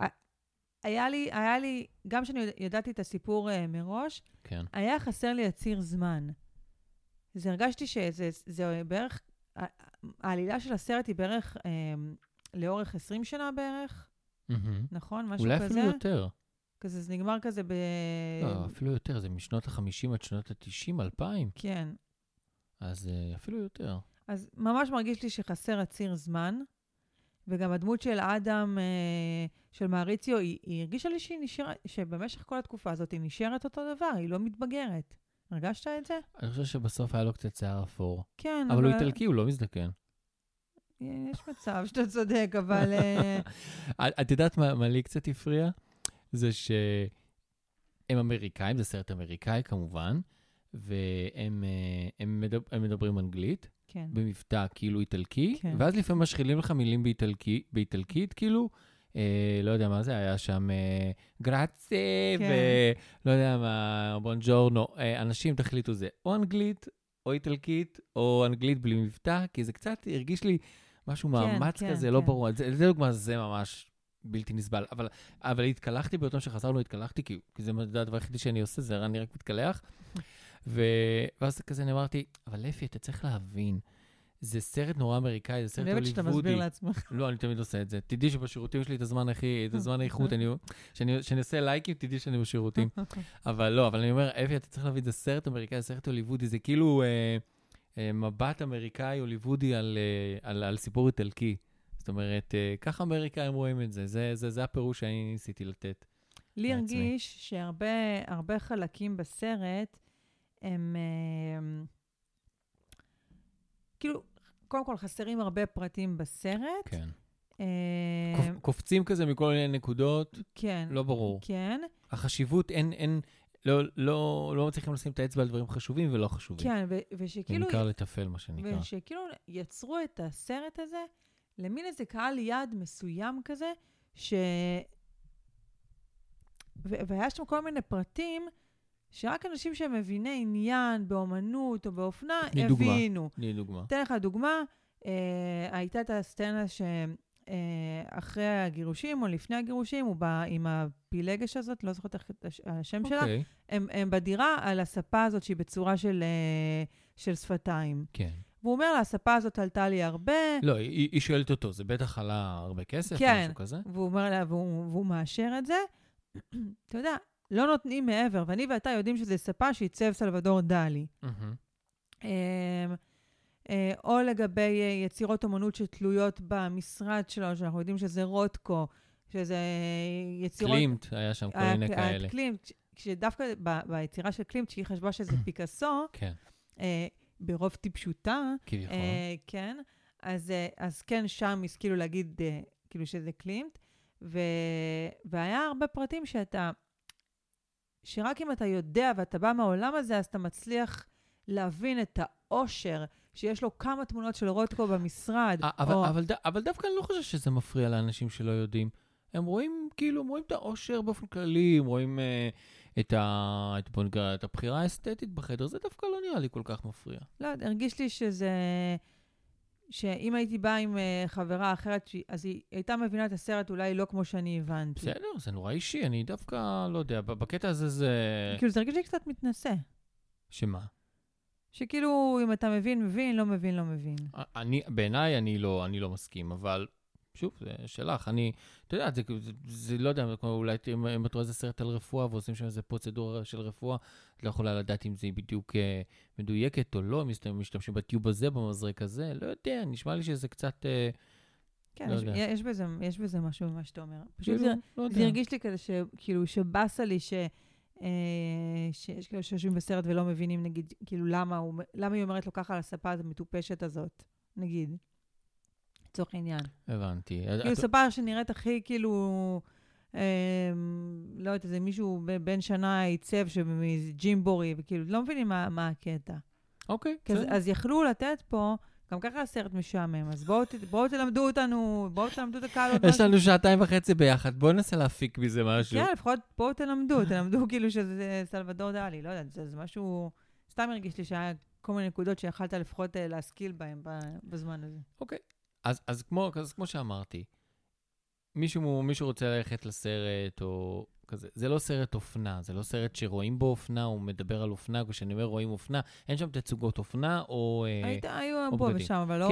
אה, היה לי, היה לי, גם כשאני ידעתי את הסיפור אה, מראש, כן. היה חסר לי הציר זמן. אז הרגשתי שזה זה בערך, העלילה של הסרט היא בערך אה, לאורך 20 שנה בערך, mm-hmm. נכון? משהו אולי כזה. אולי אפילו יותר. כזה, זה נגמר כזה ב... לא, אפילו יותר, זה משנות ה-50 עד שנות ה-90, 2000. כן. אז uh, אפילו יותר. אז ממש מרגיש לי שחסר הציר זמן, וגם הדמות של אדם, uh, של מעריציו, היא, היא הרגישה לי שהיא נשארת, שבמשך כל התקופה הזאת היא נשארת אותו דבר, היא לא מתבגרת. הרגשת את זה? אני חושב שבסוף היה לו קצת שיער אפור. כן, אבל... אבל הוא איטלקי, הוא לא מזדקן. יש מצב שאתה צודק, אבל... אה, את יודעת מה, לי קצת הפריע? זה שהם אמריקאים, זה סרט אמריקאי כמובן, והם אה, הם מדבר, הם מדברים אנגלית, כן. במבטא כאילו איטלקי, כן. ואז לפעמים משחילים לך מילים באיטלקי, באיטלקית, כאילו, אה, לא יודע מה זה, היה שם אה, גרצה, כן. ולא יודע מה, בונג'ורנו. אה, אנשים תחליטו זה או אנגלית, או איטלקית, או אנגלית בלי מבטא, כי זה קצת הרגיש לי משהו כן, מאמץ כן, כזה, לא כן. לא ברור. זה, זה דוגמה, זה ממש בלתי נסבל. אבל, אבל התקלחתי באותו שחזרנו, התקלחתי, כי, כי זה הדבר היחידי שאני עושה, זה אני רק מתקלח. ו... ואז כזה אמרתי, אבל אפי, אתה צריך להבין, זה סרט נורא אמריקאי, זה סרט הוליוודי. אני אוהבת שאתה מסביר לעצמך. לא, אני תמיד עושה את זה. תדעי שבשירותים שלי את הזמן הכי, את הזמן האיכות, כשאני עושה לייקים, תדעי שאני בשירותים. אבל לא, אבל אני אומר, אפי, אתה צריך להבין, זה סרט אמריקאי, זה סרט הוליוודי, זה כאילו אה, מבט אמריקאי הוליוודי על, אה, על, על סיפור איטלקי. זאת אומרת, אה, ככה אמריקאים רואים את זה, זה, זה, זה הפירוש שאני ניסיתי לתת. לי הרגיש שהרבה חלקים בסרט, הם... אה, כאילו, קודם כל, חסרים הרבה פרטים בסרט. כן. אה, קופצים כזה מכל מיני נקודות. כן. לא ברור. כן. החשיבות, אין, אין, לא, לא, לא מצליחים לשים את האצבע על דברים חשובים ולא חשובים. כן, ו- ושכאילו... בעיקר לטפל, מה שנקרא. ושכאילו יצרו את הסרט הזה למין איזה קהל יעד מסוים כזה, ש... ו- והיה שם כל מיני פרטים שרק אנשים שהם מביני עניין באומנות או באופנה הבינו. תני דוגמה. אתן לך דוגמה, אה, הייתה את הסצנה שאחרי אה, הגירושים או לפני הגירושים, הוא בא עם הפילגש הזאת, לא זוכרת איך השם okay. שלה, אוקיי. הם, הם בדירה על הספה הזאת שהיא בצורה של, אה, של שפתיים. כן. והוא אומר לה, הספה הזאת עלתה לי הרבה. לא, היא, היא שואלת אותו, זה בטח עלה הרבה כסף, כן, משהו כזה? כן, והוא אומר לה, והוא, והוא מאשר את זה. אתה יודע, לא נותנים מעבר, ואני ואתה יודעים שזה ספה שעיצב סלבדור דלי. Mm-hmm. או לגבי אה, יצירות אמנות שתלויות במשרד שלו, שאנחנו יודעים שזה רוטקו, שזה יצירות... קלימט, היה שם כל מיני כאלה. קלימט, כשדווקא ביצירה של קלימט, שהיא חשבה שזה פיקאסו, כן. ברוב טיפשותה, כביכול. כן, אז, אז כן, שם השכילו להגיד כאילו שזה קלימט, ו, והיה הרבה פרטים שאתה... שרק אם אתה יודע ואתה בא מהעולם הזה, אז אתה מצליח להבין את העושר שיש לו כמה תמונות של רוטקו במשרד. אבל, או... אבל, אבל דווקא אני לא חושב שזה מפריע לאנשים שלא יודעים. הם רואים, כאילו, הם רואים את העושר באופן כללי, הם רואים uh, את, ה, את, את הבחירה האסתטית בחדר, זה דווקא לא נראה לי כל כך מפריע. לא, הרגיש לי שזה... שאם הייתי באה עם uh, חברה אחרת, אז היא הייתה מבינה את הסרט אולי לא כמו שאני הבנתי. בסדר, זה נורא אישי, אני דווקא, לא יודע, בקטע הזה זה... כאילו, זה הרגיש לי קצת מתנשא. שמה? שכאילו, אם אתה מבין, מבין, לא מבין, לא מבין. אני, בעיניי, אני לא, אני לא מסכים, אבל שוב, זה שלך. אני, אתה יודע, זה, זה, זה לא יודע, כמו אולי אם, אם את רואה איזה סרט על רפואה ועושים שם איזה פרוצדורה של רפואה, את לא יכולה לדעת אם זה בדיוק אה, מדויקת או לא, אם משתמשים בטיוב הזה, במזרק הזה, לא יודע, נשמע לי שזה קצת, אה, כן, לא יש, יודע. יש, בזה, יש בזה משהו ממה שאתה אומר. פשוט כאילו, זה, לא. זה הרגיש לי כזה שכאילו, שבאסה לי ש... אה, שיש כאלה שיושבים בסרט ולא מבינים, נגיד, כאילו, למה, הוא, למה היא אומרת לו ככה על הספה המטופשת הזאת, נגיד, לצורך העניין. הבנתי. כאילו, את- ספה שנראית הכי, כאילו, אה, לא יודעת, איזה מישהו בן שנה עיצב מאיזה ג'ימבורי, וכאילו, לא מבינים מה, מה הקטע. אוקיי, בסדר. אז יכלו לתת פה, גם ככה הסרט משעמם, אז בואו, בואו תלמדו אותנו, בואו תלמדו את הקהל עוד יש משהו. לנו שעתיים וחצי ביחד, בואו ננסה להפיק מזה משהו. כן, לפחות בואו תלמדו, תלמדו כאילו שזה סלבדור דלי, לא יודעת, זה, משהו, סתם הרגיש לי שהיה כל מיני נקודות שיכלת לפחות אה, להשכיל בהן בזמן הזה. אז, אז, כמו, אז כמו שאמרתי, מישהו, מישהו רוצה ללכת לסרט, או כזה, זה לא סרט אופנה, זה לא סרט שרואים בו אופנה, הוא מדבר על אופנה, כשאני אומר רואים אופנה, אין שם תצוגות אופנה, או... אה, היית, היו או פה בגדים. ושם, אבל לא...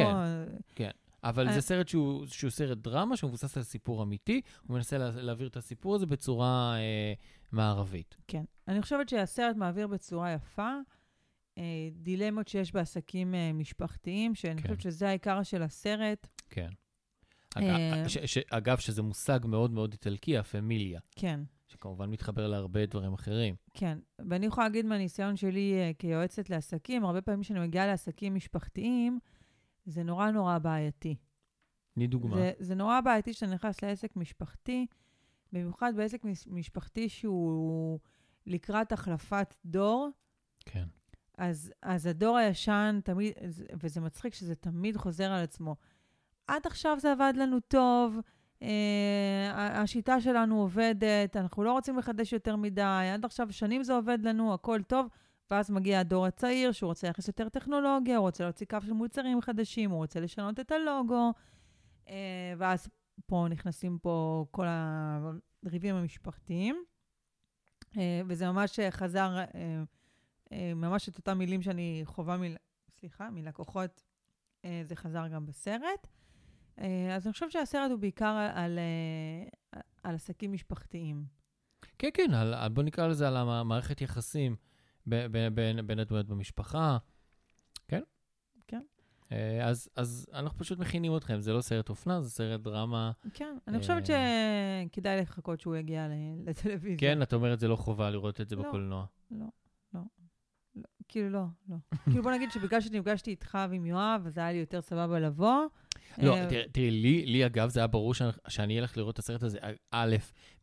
כן. אבל אה. זה סרט שהוא, שהוא סרט דרמה, שהוא מבוסס על סיפור אמיתי, הוא מנסה לה, להעביר את הסיפור הזה בצורה אה, מערבית. כן. אני חושבת שהסרט מעביר בצורה יפה אה, דילמות שיש בעסקים אה, משפחתיים, שאני כן. חושבת שזה העיקר של הסרט. כן. אה. אגב, ש, ש, אגב, שזה מושג מאוד מאוד איטלקי, הפמיליה, כן. שכמובן מתחבר להרבה דברים אחרים. כן, ואני יכולה להגיד מהניסיון שלי אה, כיועצת לעסקים, הרבה פעמים כשאני מגיעה לעסקים משפחתיים, זה נורא נורא בעייתי. תני דוגמה. זה, זה נורא בעייתי כשאתה נכנס לעסק משפחתי, במיוחד בעסק מש- משפחתי שהוא לקראת החלפת דור, כן. אז, אז הדור הישן תמיד, וזה מצחיק שזה תמיד חוזר על עצמו. עד עכשיו זה עבד לנו טוב, ה- השיטה שלנו עובדת, אנחנו לא רוצים לחדש יותר מדי, עד עכשיו שנים זה עובד לנו, הכל טוב, ואז מגיע הדור הצעיר, שהוא רוצה להכניס יותר טכנולוגיה, הוא רוצה להוציא קו של מוצרים חדשים, הוא רוצה לשנות את הלוגו, אה, ואז פה נכנסים פה כל הריבים המשפחתיים, אה, וזה ממש חזר, ממש את אותם מילים שאני חווה, מל... סליחה, מלקוחות, זה חזר גם בסרט. אה, אז אני חושבת שהסרט הוא בעיקר על, אה, על עסקים משפחתיים. כן, כן, על, על, בוא נקרא לזה על המערכת יחסים בין, הדמויות במשפחה. כן? כן. אה, אז, אז אנחנו פשוט מכינים אתכם, זה לא סרט אופנה, זה סרט דרמה. כן, אני חושבת. שכדאי לחכות שהוא יגיע לטלוויזיה. כן, את אומרת, זה לא חובה לראות את זה לא. בקולנוע. לא, לא. לא. כאילו, לא, לא. כאילו, בוא נגיד שבגלל שנפגשתי איתך ועם יואב, אז היה לי יותר סבבה לבוא. לא, אה, תראי, לי, לי אגב, זה היה ברור שאני, שאני אלך לראות את הסרט הזה, א',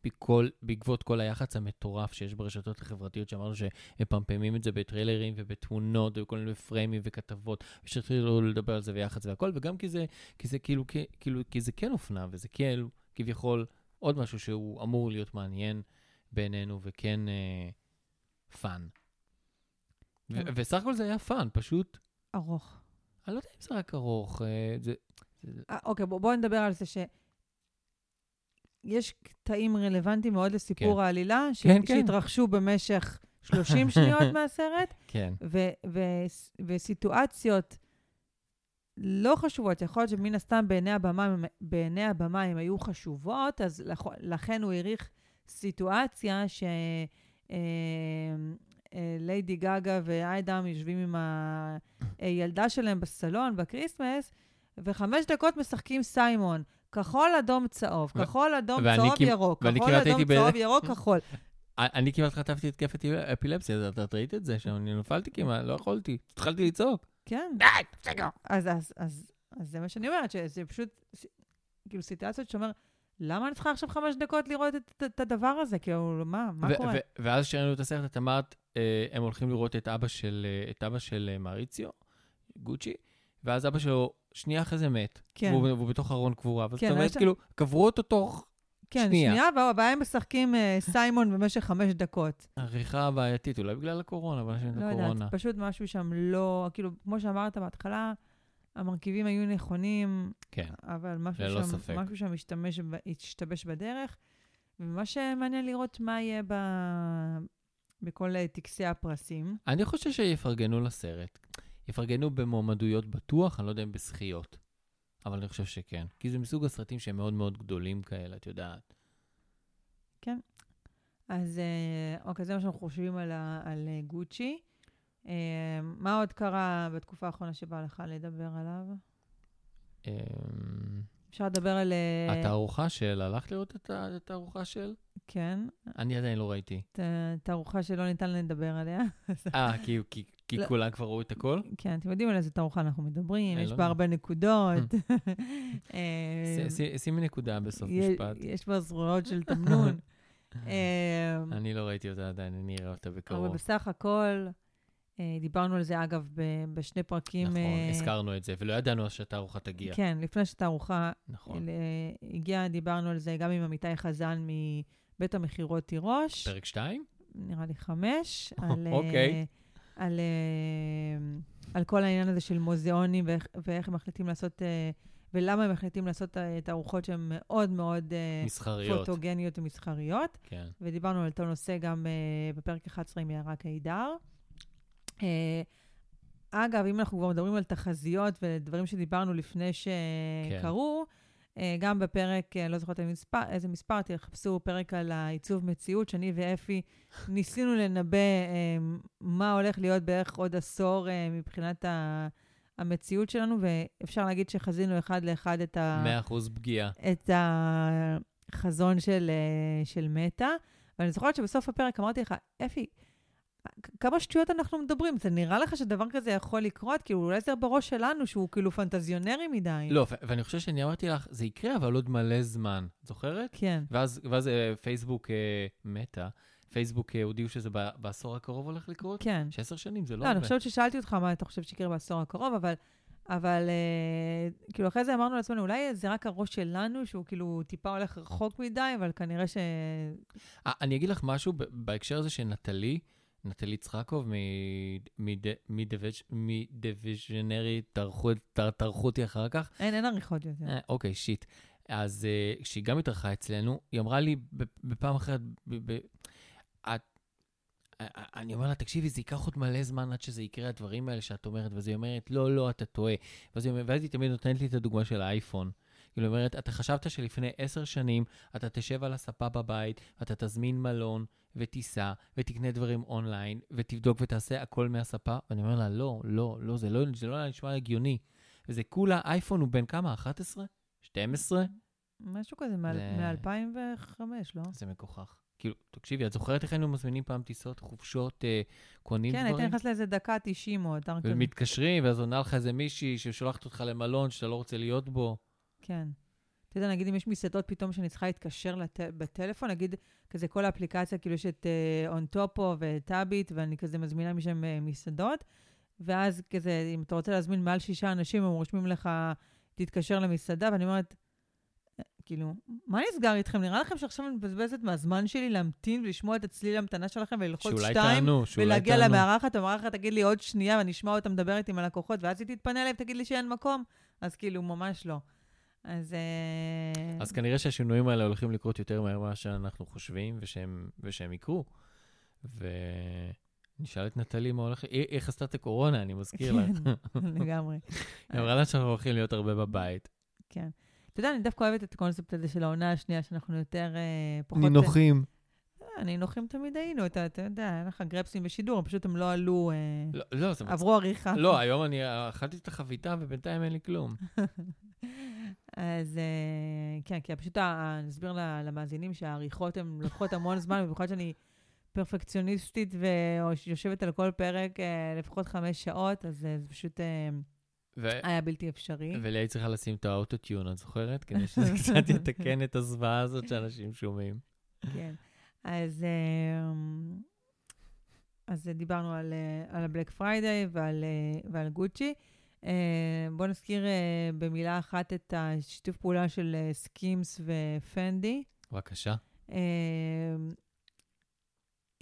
בכל, בעקבות כל היח"צ המטורף שיש ברשתות החברתיות, שאמרנו שמפמפמים את זה בטריילרים ובתמונות ובכל מיני פריימים וכתבות, ושהתחילו לדבר על זה ויח"צ והכל, וגם כי זה, כי זה כאילו, כי- כאילו, כי זה כן אופנה, וזה כאילו, כביכול, עוד משהו שהוא אמור להיות מעניין בעינינו, וכן אה, fun. כן. וסך הכל זה היה fun, פשוט, ארוך. אני לא יודע אם זה רק ארוך, אה, זה... אה, אוקיי, בואו בוא נדבר על זה ש... יש קטעים רלוונטיים מאוד לסיפור כן. העלילה, ש... כן, כן. שהתרחשו במשך 30 שניות מהסרט, כן. ו- ו- וסיטואציות לא חשובות, יכול להיות שמן הסתם בעיני הבמאי, בעיני הבמאי הן היו חשובות, אז לכ- לכן הוא האריך סיטואציה ש... אה, אה, ליידי גגה ואיידם יושבים עם הילדה שלהם בסלון, בקריסמס, וחמש דקות משחקים סיימון. כחול, אדום, צהוב. כחול, אדום, צהוב, ירוק. כחול, אדום, צהוב, ירוק, כחול. אני כמעט חטפתי התקף אפי- אפילפסיה, אז את ראית את זה? שאני נפלתי כמעט, לא יכולתי. התחלתי לצעוק. כן. די, תפסיקו. אז, זה מה שאני אומרת, שזה פשוט, כאילו, סיטואציות שאומר, למה אני צריכה עכשיו חמש דקות לראות את, הדבר הזה? כאילו, מה, מה קורה? ואז כשראינו את הסרט, את אמרת, אה, הם הולכים לראות את אבא של, אה, את אבא של אה, מריציו, גוצ'י, ואז אבא שלו שנייה אחרי זה מת. כן. והוא, והוא בתוך ארון קבורה. כן, זאת אומרת? כאילו, קברו אותו תוך כן, שנייה. שנייה, וה- והם משחקים אה, סיימון במשך חמש דקות. עריכה בעייתית, אולי בגלל הקורונה, אבל אנשים את לא הקורונה. יודעת, פשוט משהו שם לא, כאילו, כמו שאמרת בהתחלה, המרכיבים היו נכונים, כן. אבל משהו ללא שם, ספק. משהו שם השתמש, השתבש בדרך. ומה שמעניין לראות מה יהיה ב... בכל אה, טקסי הפרסים. אני חושב שיפרגנו לסרט. יפרגנו במועמדויות בטוח, אני לא יודע אם בזכיות. אבל אני חושב שכן. כי זה מסוג הסרטים שהם מאוד מאוד גדולים כאלה, את יודעת. אז אה, אוקיי, זה מה שאנחנו חושבים על, ה- על אה, גוצ'י. אה, מה עוד קרה בתקופה האחרונה שבא לך לדבר עליו? אמ, אפשר לדבר על... אה, התערוכה של, הלכת לראות את התערוכה של? כן, אני עדיין לא ראיתי. את התערוכה שלא ניתן לדבר עליה. אה, כי- כי- כי לא. כולם כבר ראו את הכל? כן, אתם יודעים על איזה תערוכה אנחנו מדברים, אה, יש לא בה. הרבה נקודות. אה, שימי נקודה בסוף משפט. יש בה זרועות של תמנון. אני לא ראיתי אותה עדיין, אני אראה אותה אבל בקרוב. בסך הכל, דיברנו על זה, אגב, ב- בשני פרקים. נכון, אה, הזכרנו את זה, ולא ידענו שהתערוכה תגיע. כן, לפני שהתערוכה נכון. אה, הגיעה, דיברנו על זה גם עם עמיתי חזן מבית המכירות תירוש. פרק 2? נראה לי חמש. על, אה, אוקיי. על, אה, על כל העניין הזה של מוזיאונים ואיך, ואיך הם מחליטים לעשות, אה, ולמה הם מחליטים לעשות אה, תערוכות שהן מאוד מאוד אה, מסחריות. פוטוגניות ומסחריות. כן. ודיברנו על אותו נושא גם בפרק 11 עם יערה קידר. Uh, אגב, אם אנחנו כבר מדברים על תחזיות ודברים שדיברנו לפני שקרו, uh, גם בפרק, uh, לא זוכרת המספר, איזה מספר, תחפשו פרק על העיצוב מציאות, שאני ואפי ניסינו לנבא מה הולך להיות בערך עוד עשור מבחינת ה... המציאות שלנו, ואפשר להגיד שחזינו אחד לאחד את ה... 100% פגיעה. את החזון של, אה, של מטא. ואני זוכרת שבסוף הפרק אמרתי לך, אפי, כמה שטויות אנחנו מדברים? זה נראה לך שדבר כזה יכול לקרות? כאילו, אולי זה בראש שלנו, שהוא כאילו פנטזיונרי מדי. לא, ואני חושב שאני אמרתי לך, זה יקרה, אבל עוד מלא זמן. זוכרת? כן. ואז, ואז אה, פייסבוק אה, מתה, פייסבוק אה, הודיעו שזה בעשור הקרוב הולך לקרות? כן. שעשר שנים זה לא לא. אני חושבת ששאלתי אותך מה אתה חושב שיקרה בעשור הקרוב, אבל, אבל אה, כאילו, אחרי זה אמרנו לעצמנו, אולי זה רק הראש שלנו, שהוא כאילו טיפה הולך רחוק מדי, אבל כנראה ש... אה, אני אגיד לך משהו בהקשר הזה שנטלי, נטלי יצחקוב מדיוויז'נרי, טרחו אותי אחר כך. אין, אין עריכות יותר. אה, אוקיי, שיט. אז אה, כשהיא גם התארחה אצלנו, היא אמרה לי בפעם אחרת. אה, אה, אני אומר לה, תקשיבי, זה ייקח עוד מלא זמן עד שזה יקרה, הדברים האלה שאת אומרת, ואז היא אומרת, לא, לא, אתה טועה. ואז היא תמיד נותנת לי את הדוגמה של האייפון. היא אומרת, אתה חשבת שלפני עשר שנים אתה תשב על הספה בבית, אתה תזמין מלון ותיסע ותקנה דברים אונליין ותבדוק ותעשה הכל מהספה? ואני אומר לה, לא, לא, לא, זה לא, זה לא נשמע הגיוני. וזה כולה, אייפון הוא בן כמה? 11? 12? משהו כזה, זה- מ-2005, לא? זה מגוחך. כאילו, תקשיבי, את זוכרת איך היינו מזמינים פעם טיסות, חופשות, אה, קונים כן, היית דברים? נכנס לאיזה דקה 90 או אתר כזה. ומתקשרים, ואז עונה לך איזה מישהי ששולחת אותך למלון שאתה לא רוצה להיות בו. כן. אתה יודע, נגיד אם יש מסעדות פתאום שאני צריכה להתקשר לט... בטלפון, נגיד כזה כל האפליקציה, כאילו יש את uh, OnTopo וטאביט, ואני כזה מזמינה משם uh, מסעדות, ואז כזה, אם אתה רוצה להזמין מעל שישה אנשים, הם רושמים לך, תתקשר למסעדה, ואני אומרת, "אה, כאילו, מה נסגר איתכם? נראה לכם שעכשיו אני מבזבזת מהזמן שלי להמתין ולשמוע את הצליל המתנה שלכם וללחוץ שתיים, תענו, ולהגיע תענו. למארחת, המארחת תגיד לי עוד שנייה, ואני אשמע אותה מדברת עם הלקוחות, ואז היא תתפנה אליי ותגיד לי שאין מקום. אז כאילו, ממש לא. אז... אה, אז כנראה שהשינויים האלה הולכים לקרות יותר מהר ממה שאנחנו חושבים, ושהם, ושהם יקרו. ונשאל את נטלי מה הולך... היא, היא חסתה את הקורונה, אני מזכיר לך. כן, לגמרי. היא אמרה לה שאנחנו הולכים להיות הרבה בבית. כן. אתה יודע, אני דווקא אוהבת את הקונספט הזה של העונה השנייה, שאנחנו יותר, אה, פחות... נינוחים. אה, נינוחים תמיד היינו, אתה, אתה יודע, אין לך גרפסים בשידור, פשוט הם לא עלו, אה, לא, לא. עברו עריכה. לא, היום אני אכלתי את החביתה ובינתיים אין לי כלום. אז אה, כן, כי פשוט, נסביר למאזינים שהעריכות הן לוקחות המון זמן, במיוחד שאני פרפקציוניסטית ויושבת על כל פרק אה, לפחות חמש שעות, אז זה פשוט ו... היה בלתי אפשרי. וליה היא צריכה לשים את האוטוטיון, את זוכרת? כדי שזה קצת יתקן את הזוועה הזאת שאנשים שומעים. כן. אז, אה, אז דיברנו על, אה, על ה Black Friday ועל, אה, ועל גוצ'י. אה, בואו נזכיר במילה אחת את השיתוף פעולה של סקימס ופנדי. בבקשה.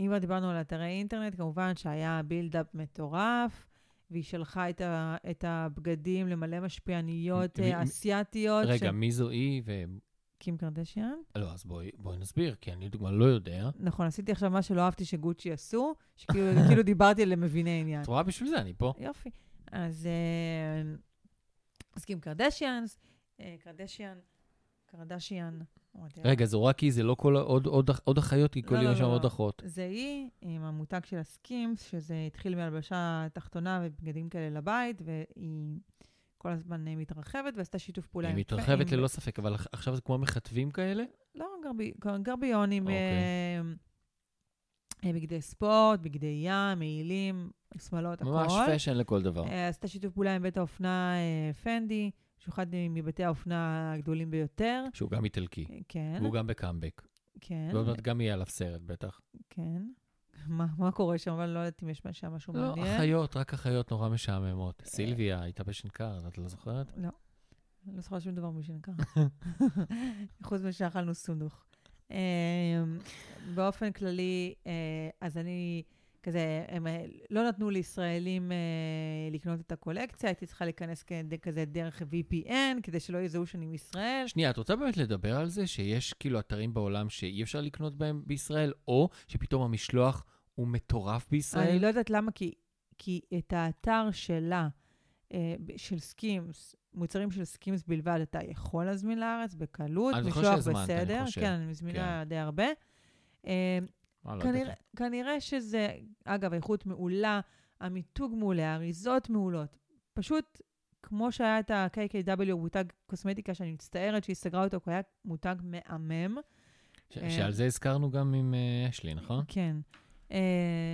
אם כבר דיברנו על אתרי אינטרנט, כמובן שהיה buildup מטורף, והיא שלחה את, ה, את הבגדים למלא משפיעניות מ- אסיאתיות. רגע, מי זו היא ו... קים קרדשיאן? לא, אז בואי בואי נסביר, כי אני לדוגמה לא יודע. נכון, עשיתי עכשיו מה שלא אהבתי שגוצ'י עשו, שכאילו כאילו דיברתי על מביני עניין. את רואה? בשביל זה אני פה. יופי. אז אה, אז קים קרדשיאנס, אה, קרדשיאן, קרדשיאן. רגע, זו רק היא, זה לא כל עוד- עוד עוד אחיות, כי כל לא, יום לא, יש שם לא, עוד. אחות. זה היא עם המותג של הסקימס, שזה התחיל מהלבשה תחתונה ובגדים כאלה לבית, והיא כל הזמן אה, מתרחבת, ועשתה שיתוף פעולה היא עם... מתרחבת עם- ללא ספק, אבל עכשיו זה כמו מחטבים כאלה? לא, גרבי, גרביונים, אוקיי. אה, אה, בגדי ספורט, בגדי ים, מעילים, שמלות, הכל. ממש fashion לכל דבר. עשתה שיתוף פעולה עם בית האופנה פנדי, שהוא אחד מבתי האופנה הגדולים ביותר. שהוא גם איטלקי, כן, והוא גם בקאמבק. כן, ועוד מעט גם יהיה עליו סרט, בטח. כן. מה, מה קורה שם? אבל לא יודעת אם יש שם משהו לא, מעניין. אחיות, רק אחיות נורא משעממות. סילביה הייתה בשנקר, את לא זוכרת? לא. לא זוכרת שום דבר משנקר. חוץ מזה שאכלנו סונדוך. אה, באופן כללי, אה, אז אני, כזה, הם אה, לא נתנו לישראלים אה, לקנות את הקולקציה, הייתי צריכה להיכנס כזה דרך VPN, כדי שלא יזהו שאני מישראל. שנייה, את רוצה באמת לדבר על זה שיש כאילו אתרים בעולם שאי אפשר לקנות בהם בישראל, או שפתאום המשלוח הוא מטורף בישראל? אני לא יודעת למה, כי, כי את האתר שלה, אה, של סקימס, מוצרים של סקימס בלבד, אתה יכול להזמין לארץ בקלות, זוכר משלוח שהזמנת, אני בסדר. חושב. כן, אני מזמינה די הרבה. אה, אה, לא כנראה, ידעתי. כנראה שזה, אגב, איכות מעולה, המיתוג מעולה, האריזות מעולות. פשוט, כמו שהיה את ה-KKW, מותג קוסמטיקה, שאני מצטערת שהיא סגרה אותו, כי הוא היה מותג מהמם. ש- אה, שעל זה הזכרנו גם עם אה, אשלי, נכון? כן. אה,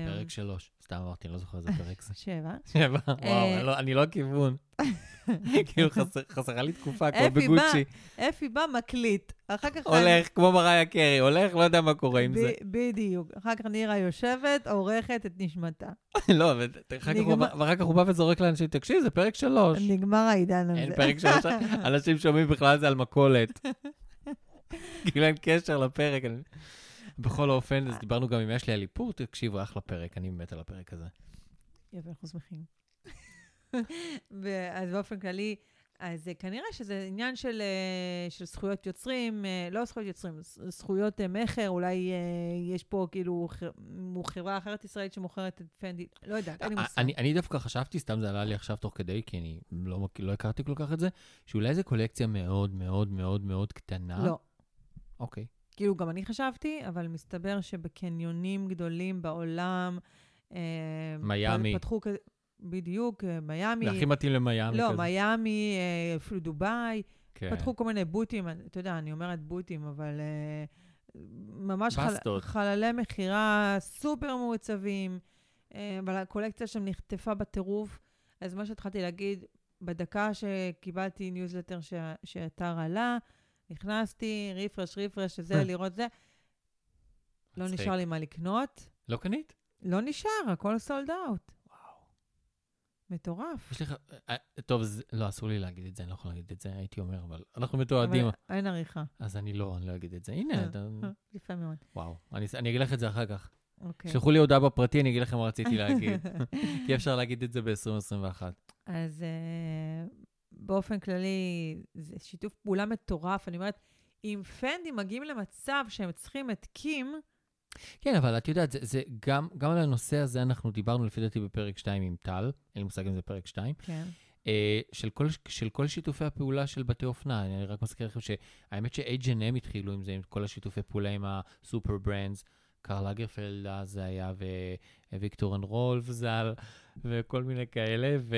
פרק שלוש. סתם אמרתי, אני לא זוכר איזה פרק זה. שבע. שבע, וואו, אה, אני לא- לא הכיוון. כאילו חסר- חסרה לי תקופה, כמו בגוצ'י. אפי בא, מקליט. אחר כך... הולך, כמו מריה קרי, הולך, לא יודע מה קורה עם זה. בדיוק. אחר כך נירה יושבת, עורכת את נשמתה. לא, ואחר כך הוא בא וזורק לאנשים, תקשיב, זה פרק שלוש. נגמר העידן הזה. אין פרק שלוש, אנשים שומעים בכלל זה על מכולת. כאילו אין קשר לפרק. בכל אופן, אז דיברנו גם עם אשלי על איפור, תקשיבו, אחלה פרק, אני מת על הפרק הזה. יופי, אנחנו שמחים. אז באופן כללי, אז אה, כנראה שזה עניין של, אה, של זכויות יוצרים, אה, לא זכויות יוצרים, זכויות אה, מכר, אולי אה, יש פה כאילו חברה אחרת ישראלית שמוכרת את פנדי, לא יודעת, אין לי מושג. אני, אני דווקא חשבתי, סתם זה עלה לי עכשיו תוך כדי, כי אני לא, לא הכרתי כל כך את זה, שאולי זו קולקציה מאוד מאוד מאוד מאוד קטנה. לא. אוקיי. כאילו, גם אני חשבתי, אבל מסתבר שבקניונים גדולים בעולם, אה, מיאמי. פתחו כזה, בדיוק, אה, מיאמי. זה הכי מתאים למיאמי לא, כזה. מיאמי, אה, אפילו דובאי. כן. פתחו כל מיני בוטים, אתה יודע, אני אומרת בוטים, אבל uh, ממש חל, בסטות. חללי מכירה סופר מעוצבים, uh, אבל הקולקציה שם נחטפה בטירוף. אז מה שהתחלתי להגיד, בדקה שקיבלתי ניוזלטר שה- שהאתר עלה, נכנסתי, refresh, refresh, שזה, לראות זה. לא. נשאר לי מה לקנות. לא קנית? לא נשאר, הכל sold out. מטורף. יש לך... אה, טוב, זה- לא, אסור לי להגיד את זה, אני לא יכול להגיד את זה, הייתי אומר, אבל אנחנו מתועדים, אבל אין עריכה. אז אני לא, אני לא אגיד את זה. הנה, אה, אתה... יפה מאוד. וואו. אני אני אגיד לך את זה אחר כך. אוקיי. שלחו לי הודעה בפרטי, אני אגיד לכם מה רציתי להגיד. כי אפשר להגיד את זה ב-2021. אז באופן כללי, זה שיתוף פעולה מטורף. אני אומרת, אם פנדי מגיעים למצב שהם צריכים את קים, כן, אבל את יודעת, זה, זה גם, גם על הנושא הזה אנחנו דיברנו לפי דעתי בפרק 2 עם טל, אין לי מושג אם זה פרק 2, כן, אה, של, כל, של כל שיתופי הפעולה של בתי אופנה. אני רק מזכיר לכם שהאמת ש-H&M התחילו עם זה, עם כל השיתופי פעולה עם הסופר ברנדס. קרל לגרפלד אז זה היה, וויקטור אנד רולף ז"ל, וכל מיני כאלה, ו,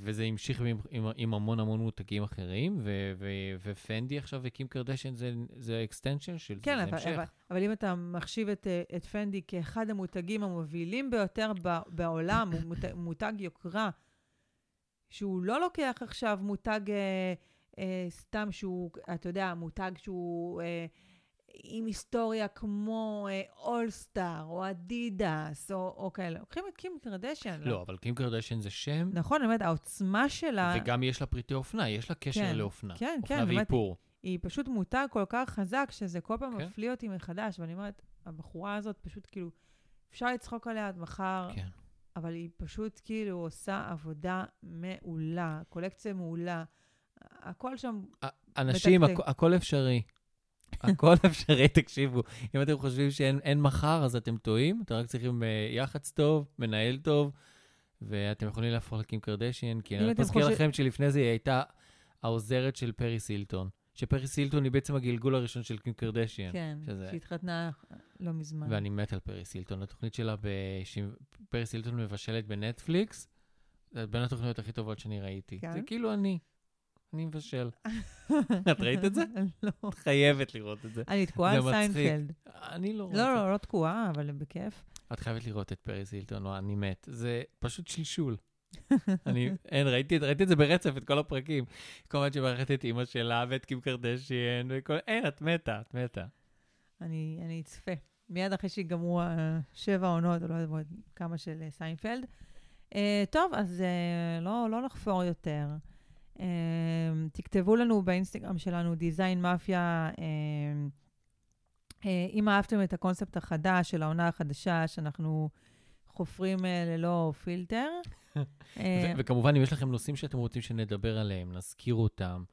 וזה המשיך עם, עם, עם המון המון מותגים אחרים, ו, ו, ופנדי עכשיו וקים קרדשן זה, זה extension של זה, כן, זה אבל, המשך. אבל, אבל אם אתה מחשיב את, אה, את פנדי כאחד המותגים המובילים ביותר בעולם, הוא מותג, מותג יוקרה, שהוא לא לוקח עכשיו מותג אה, אה, סתם שהוא, אתה יודע, מותג שהוא אה, עם היסטוריה כמו אולסטאר, או אדידס, או, או כאלה. לוקחים את קים קרדשן. לא, אבל קים קרדשן זה שם, נכון, באמת, העוצמה שלה, וגם יש לה פריטי אופנה, יש לה קשר כן, לאופנה. כן, אופנה כן, באמת. ואיפור. היא פשוט מותג כל כך חזק, שזה כל פעם כן. מפליא אותי מחדש. ואני אומרת, הבחורה הזאת פשוט כאילו, אפשר לצחוק עליה עד מחר, כן. אבל היא פשוט כאילו עושה עבודה מעולה, קולקציה מעולה. הכל שם, אנשים. הכ- הכל אפשרי. הכל אפשרי, תקשיבו. אם אתם חושבים שאין אין מחר, אז אתם טועים. אתם רק צריכים אה, יח"צ טוב, מנהל טוב, ואתם יכולים להפוך לקים קרדשיין, כי אני מזכיר חושב- לכם שלפני זה היא הייתה העוזרת של פרי סילטון. שפרי סילטון היא בעצם הגלגול הראשון של קים קרדשיין. כן, שזה- שהתחתנה לא מזמן. ואני מת על פרי סילטון. התוכנית שלה, ב... שהיא- פרי סילטון מבשלת בנטפליקס, זה בין התוכניות הכי טובות שאני ראיתי. כן? זה כאילו אני. אני מבשל. את ראית את זה? לא. את חייבת לראות את זה. אני תקועה על. סיינפלד. אני לא רוצה. לא, לא, לא תקועה, אבל בכיף. את חייבת לראות את פריס הילטון, או אני מת. זה פשוט שלשול. אני, אין, ראיתי, ראיתי את זה ברצף, את כל הפרקים. כל הזמן שמארחת את אימא שלה, ואת קים קרדשיין, וכל... אין, את מתה, את מתה. אני, אני אצפה. מיד אחרי שיגמרו השבע עונות, או לא יודעת כמה של סיינפלד. אה, טוב, אז אה, לא, לא לחפור יותר. אה, תכתבו לנו באינסטגרם שלנו, דיזיין מאפיה, uh, אם אהבתם את הקונספט החדש של העונה החדשה, שאנחנו חופרים אה, ללא פילטר. אה, וכמובן, אם יש לכם נושאים שאתם רוצים שנדבר עליהם, נזכיר אותם.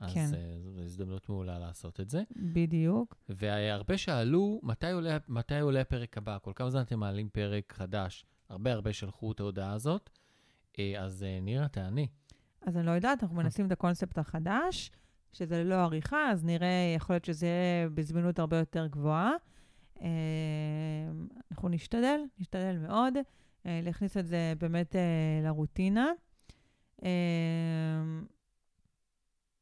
אז כן. אה, זו הזדמנות מעולה לעשות את זה. בדיוק. והרבה שאלו, מתי עולה, מתי עולה הפרק הבא? כל כמה זמן אתם מעלים פרק חדש? הרבה הרבה שלחו את ההודעה הזאת. אה, אז אה, נירה, תעני. אז אני לא יודעת, אנחנו מנסים את הקונספט החדש, שזה ללא עריכה, אז נראה, יכול להיות שזה יהיה בזמינות הרבה יותר גבוהה. אה, אנחנו נשתדל, נשתדל מאוד אה, להכניס את זה באמת אה, לרוטינה.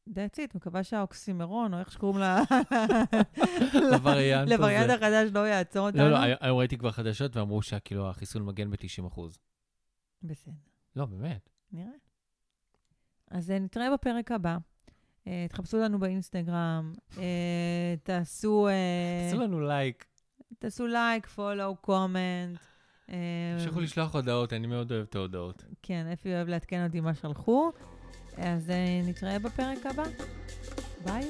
That's it, מקווה שהאוקסימרון, או איך שקוראים לה... לווריאנט הזה. לווריאנט החדש לא יעצור אותנו. לא, לא, היום- ראיתי כבר חדשות ואמרו שכאילו החיסון מגן ב-90%. בסדר. לא, באמת. נראה. אז אה, נתראה בפרק הבא. אה, תחפשו לנו באינסטגרם, אה, תעשו, תעשו לנו לייק, תעשו לייק, follow, comment. תמשיכו לשלוח הודעות, אני מאוד אוהב את ההודעות. כן, אפי אוהב לעדכן אותי מה שלחו. אז אה, נתראה בפרק הבא. ביי.